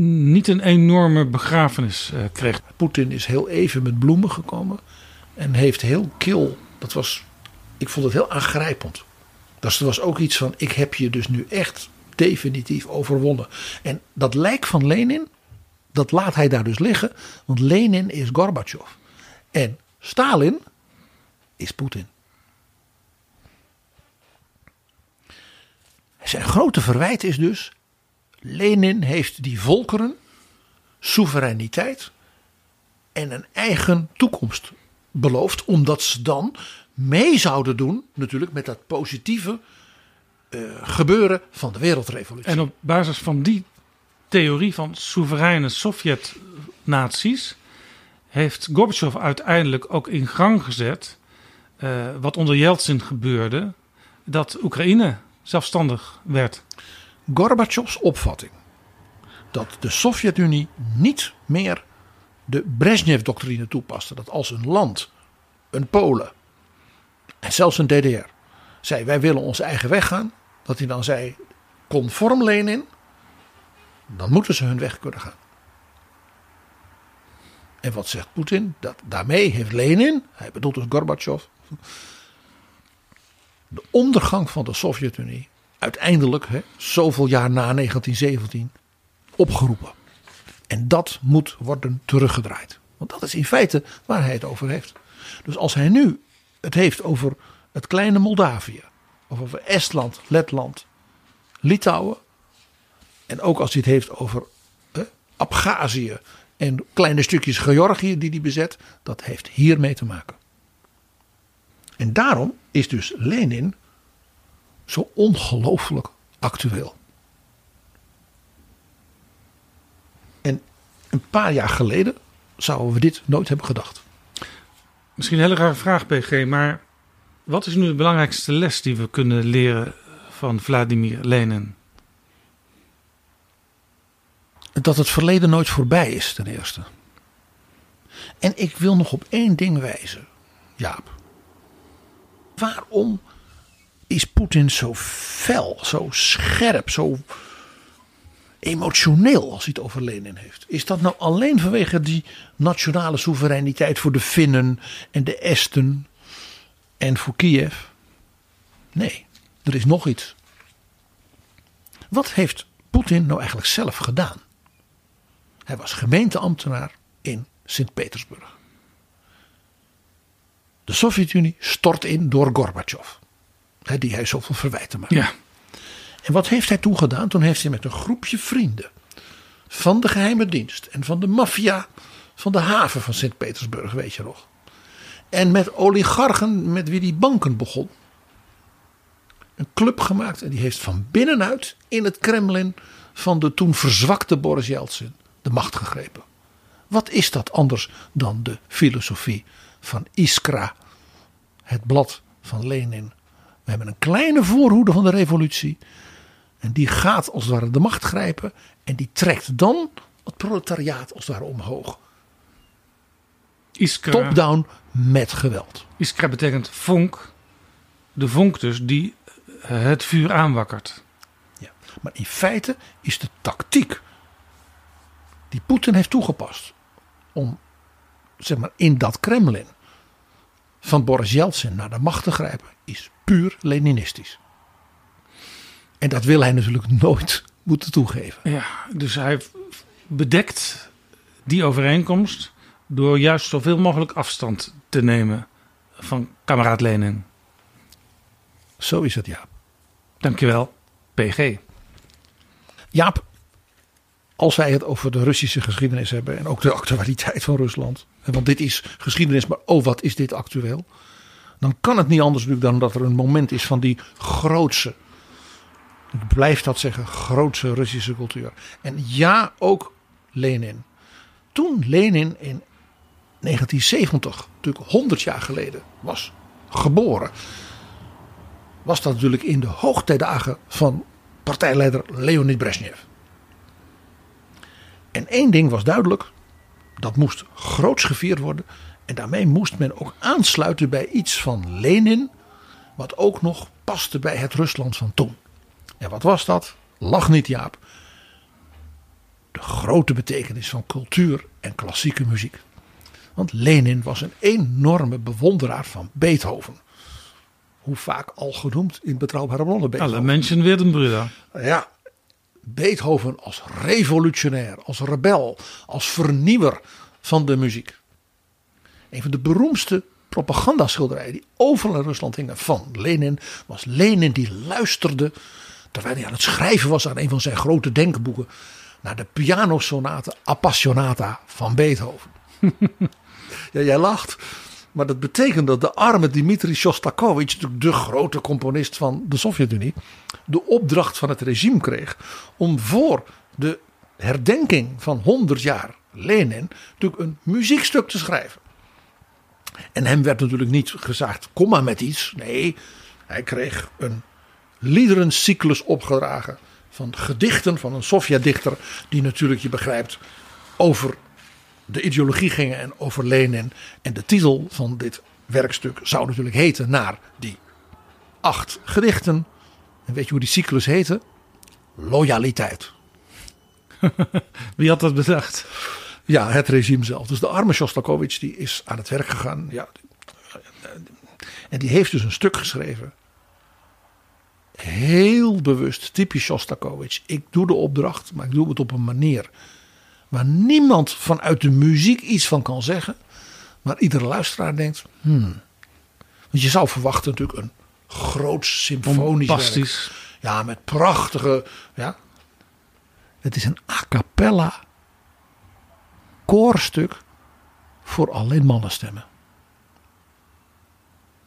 niet een enorme begrafenis eh, kreeg. Poetin is heel even met bloemen gekomen. En heeft heel kil. Dat was. Ik vond het heel aangrijpend. Dus er was ook iets van. Ik heb je dus nu echt definitief overwonnen. En dat lijk van Lenin. Dat laat hij daar dus liggen. Want Lenin is Gorbachev. En Stalin is Poetin. Zijn grote verwijt is dus. Lenin heeft die volkeren soevereiniteit en een eigen toekomst beloofd. Omdat ze dan mee zouden doen natuurlijk met dat positieve eh, gebeuren van de wereldrevolutie. En op basis van die theorie van soevereine Sovjet-naties heeft Gorbachev uiteindelijk ook in gang gezet eh, wat onder Yeltsin gebeurde, dat Oekraïne zelfstandig werd. Gorbachevs opvatting dat de Sovjet-Unie niet meer de Brezhnev-doctrine toepaste. Dat als een land, een Polen en zelfs een DDR zei wij willen onze eigen weg gaan. Dat hij dan zei conform Lenin, dan moeten ze hun weg kunnen gaan. En wat zegt Poetin? Dat, daarmee heeft Lenin, hij bedoelt dus Gorbachev, de ondergang van de Sovjet-Unie uiteindelijk, hè, zoveel jaar na 1917, opgeroepen. En dat moet worden teruggedraaid. Want dat is in feite waar hij het over heeft. Dus als hij nu het heeft over het kleine Moldavië, of over Estland, Letland, Litouwen, en ook als hij het heeft over Abhazie en kleine stukjes Georgië die hij bezet, dat heeft hiermee te maken. En daarom is dus Lenin zo ongelooflijk actueel. En een paar jaar geleden zouden we dit nooit hebben gedacht. Misschien een hele rare vraag, PG, maar wat is nu de belangrijkste les die we kunnen leren van Vladimir Lenin? Dat het verleden nooit voorbij is, ten eerste. En ik wil nog op één ding wijzen, Jaap. Waarom is Poetin zo fel, zo scherp, zo emotioneel als hij het over Lenin heeft? Is dat nou alleen vanwege die nationale soevereiniteit voor de Finnen en de Esten en voor Kiev? Nee, er is nog iets. Wat heeft Poetin nou eigenlijk zelf gedaan? Hij was gemeenteambtenaar in Sint-Petersburg. De Sovjet-Unie stort in door Gorbachev. Hè, die hij zoveel verwijten maakt. Ja, En wat heeft hij toen gedaan? Toen heeft hij met een groepje vrienden van de geheime dienst en van de maffia van de haven van Sint-Petersburg, weet je nog. En met oligarchen met wie die banken begon. Een club gemaakt en die heeft van binnenuit in het Kremlin van de toen verzwakte Boris Yeltsin de macht gegrepen. Wat is dat anders dan de filosofie van Iskra, het blad van Lenin? We hebben een kleine voorhoede van de revolutie. En die gaat als het ware de macht grijpen. En die trekt dan het proletariaat als het ware omhoog. Iskra, Top-down met geweld. Iskra betekent vonk. De vonk dus die eh, het vuur aanwakkert. Ja. Maar in feite is de tactiek die Poetin heeft toegepast. Om zeg maar in dat Kremlin van Boris Yeltsin naar de macht te grijpen. Is puur Leninistisch. En dat wil hij natuurlijk nooit moeten toegeven. Ja, dus hij bedekt die overeenkomst door juist zoveel mogelijk afstand te nemen van kameraad Lenin. Zo is het, Jaap. Dankjewel, PG. Jaap, als wij het over de Russische geschiedenis hebben en ook de actualiteit van Rusland, want dit is geschiedenis, maar oh wat is dit actueel, dan kan het niet anders natuurlijk dan dat er een moment is van die grootse, ik blijf dat zeggen, grootse Russische cultuur. En ja, ook Lenin. Toen Lenin in 1970, natuurlijk 100 jaar geleden, was geboren, was dat natuurlijk in de hoogtijdagen van partijleider Leonid Brezhnev. En één ding was duidelijk, dat moest groots gevierd worden. En daarmee moest men ook aansluiten bij iets van Lenin, wat ook nog paste bij het Rusland van toen. En wat was dat? Lach niet Jaap. De grote betekenis van cultuur en klassieke muziek. Want Lenin was een enorme bewonderaar van Beethoven. Hoe vaak al genoemd in betrouwbare bronnen. Beethoven. Alle mensen werden broeder. Ja, Beethoven als revolutionair, als rebel, als vernieuwer van de muziek. Een van de beroemdste propagandaschilderijen die overal in Rusland hingen van Lenin was Lenin die luisterde terwijl hij aan het schrijven was aan een van zijn grote denkboeken naar de pianosonate Appassionata van Beethoven. ja, jij lacht. Maar dat betekent dat de arme Dmitri Shostakovich, natuurlijk de grote componist van de Sovjet-Unie, de opdracht van het regime kreeg om voor de herdenking van 100 jaar Lenin natuurlijk een muziekstuk te schrijven. En hem werd natuurlijk niet gezegd, kom maar met iets. Nee, hij kreeg een liederencyclus opgedragen van gedichten van een Sovjet-dichter die natuurlijk, je begrijpt, over de ideologie gingen en over Lenin. En de titel van dit werkstuk zou natuurlijk heten naar die acht gedichten. En weet je hoe die cyclus heette? Loyaliteit. Wie had dat bedacht? Ja, het regime zelf. Dus de arme Shostakovich die is aan het werk gegaan. Ja, en die heeft dus een stuk geschreven. Heel bewust, typisch Shostakovich. Ik doe de opdracht, maar ik doe het op een manier waar niemand vanuit de muziek iets van kan zeggen. Maar iedere luisteraar denkt, hmm. Want je zou verwachten natuurlijk een groot symfonisch Fantastisch. werk. Ja, met prachtige, ja. Het is een a cappella koorstuk voor alleen mannenstemmen.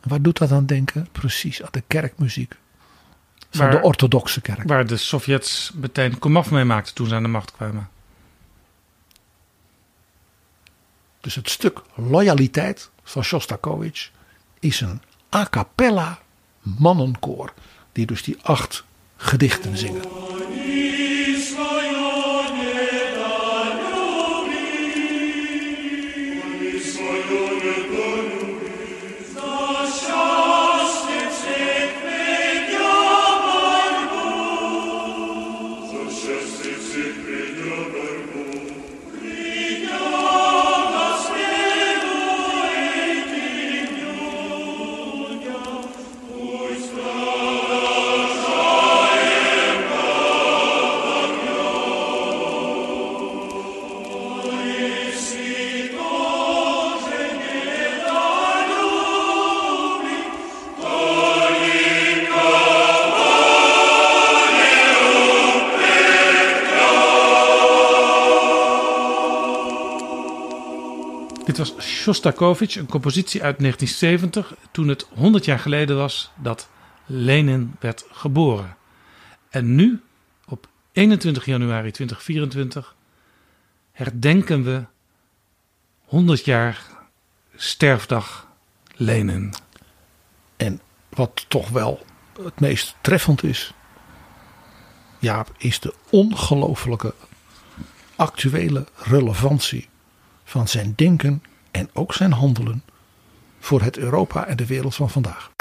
En waar doet dat aan denken? Precies aan de kerkmuziek. Van Waar- de orthodoxe kerk. Waar de Sovjets meteen komaf mee maakten toen ze aan de macht kwamen. Dus het stuk Loyaliteit van Shostakovich is een a cappella mannenkoor. Die dus die acht gedichten zingen. Was Shostakovich, een compositie uit 1970, toen het 100 jaar geleden was dat Lenin werd geboren. En nu, op 21 januari 2024, herdenken we 100 jaar sterfdag Lenin. En wat toch wel het meest treffend is. Jaap, is de ongelofelijke actuele relevantie van zijn denken en ook zijn handelen voor het Europa en de wereld van vandaag.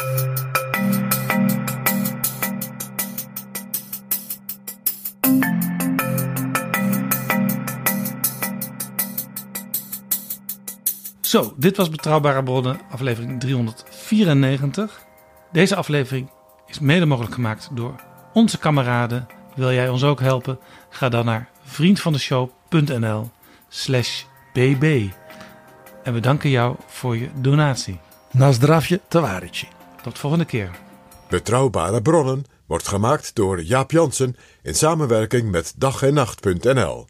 Zo, dit was Betrouwbare Bronnen, aflevering 394. Deze aflevering is mede mogelijk gemaakt door onze kameraden. Wil jij ons ook helpen? Ga dan naar vriendvandeshow.nl slash bb. En we danken jou voor je donatie. Na zdravje tavarici. Tot volgende keer. Betrouwbare bronnen wordt gemaakt door Jaap Jansen in samenwerking met dag en nacht.nl.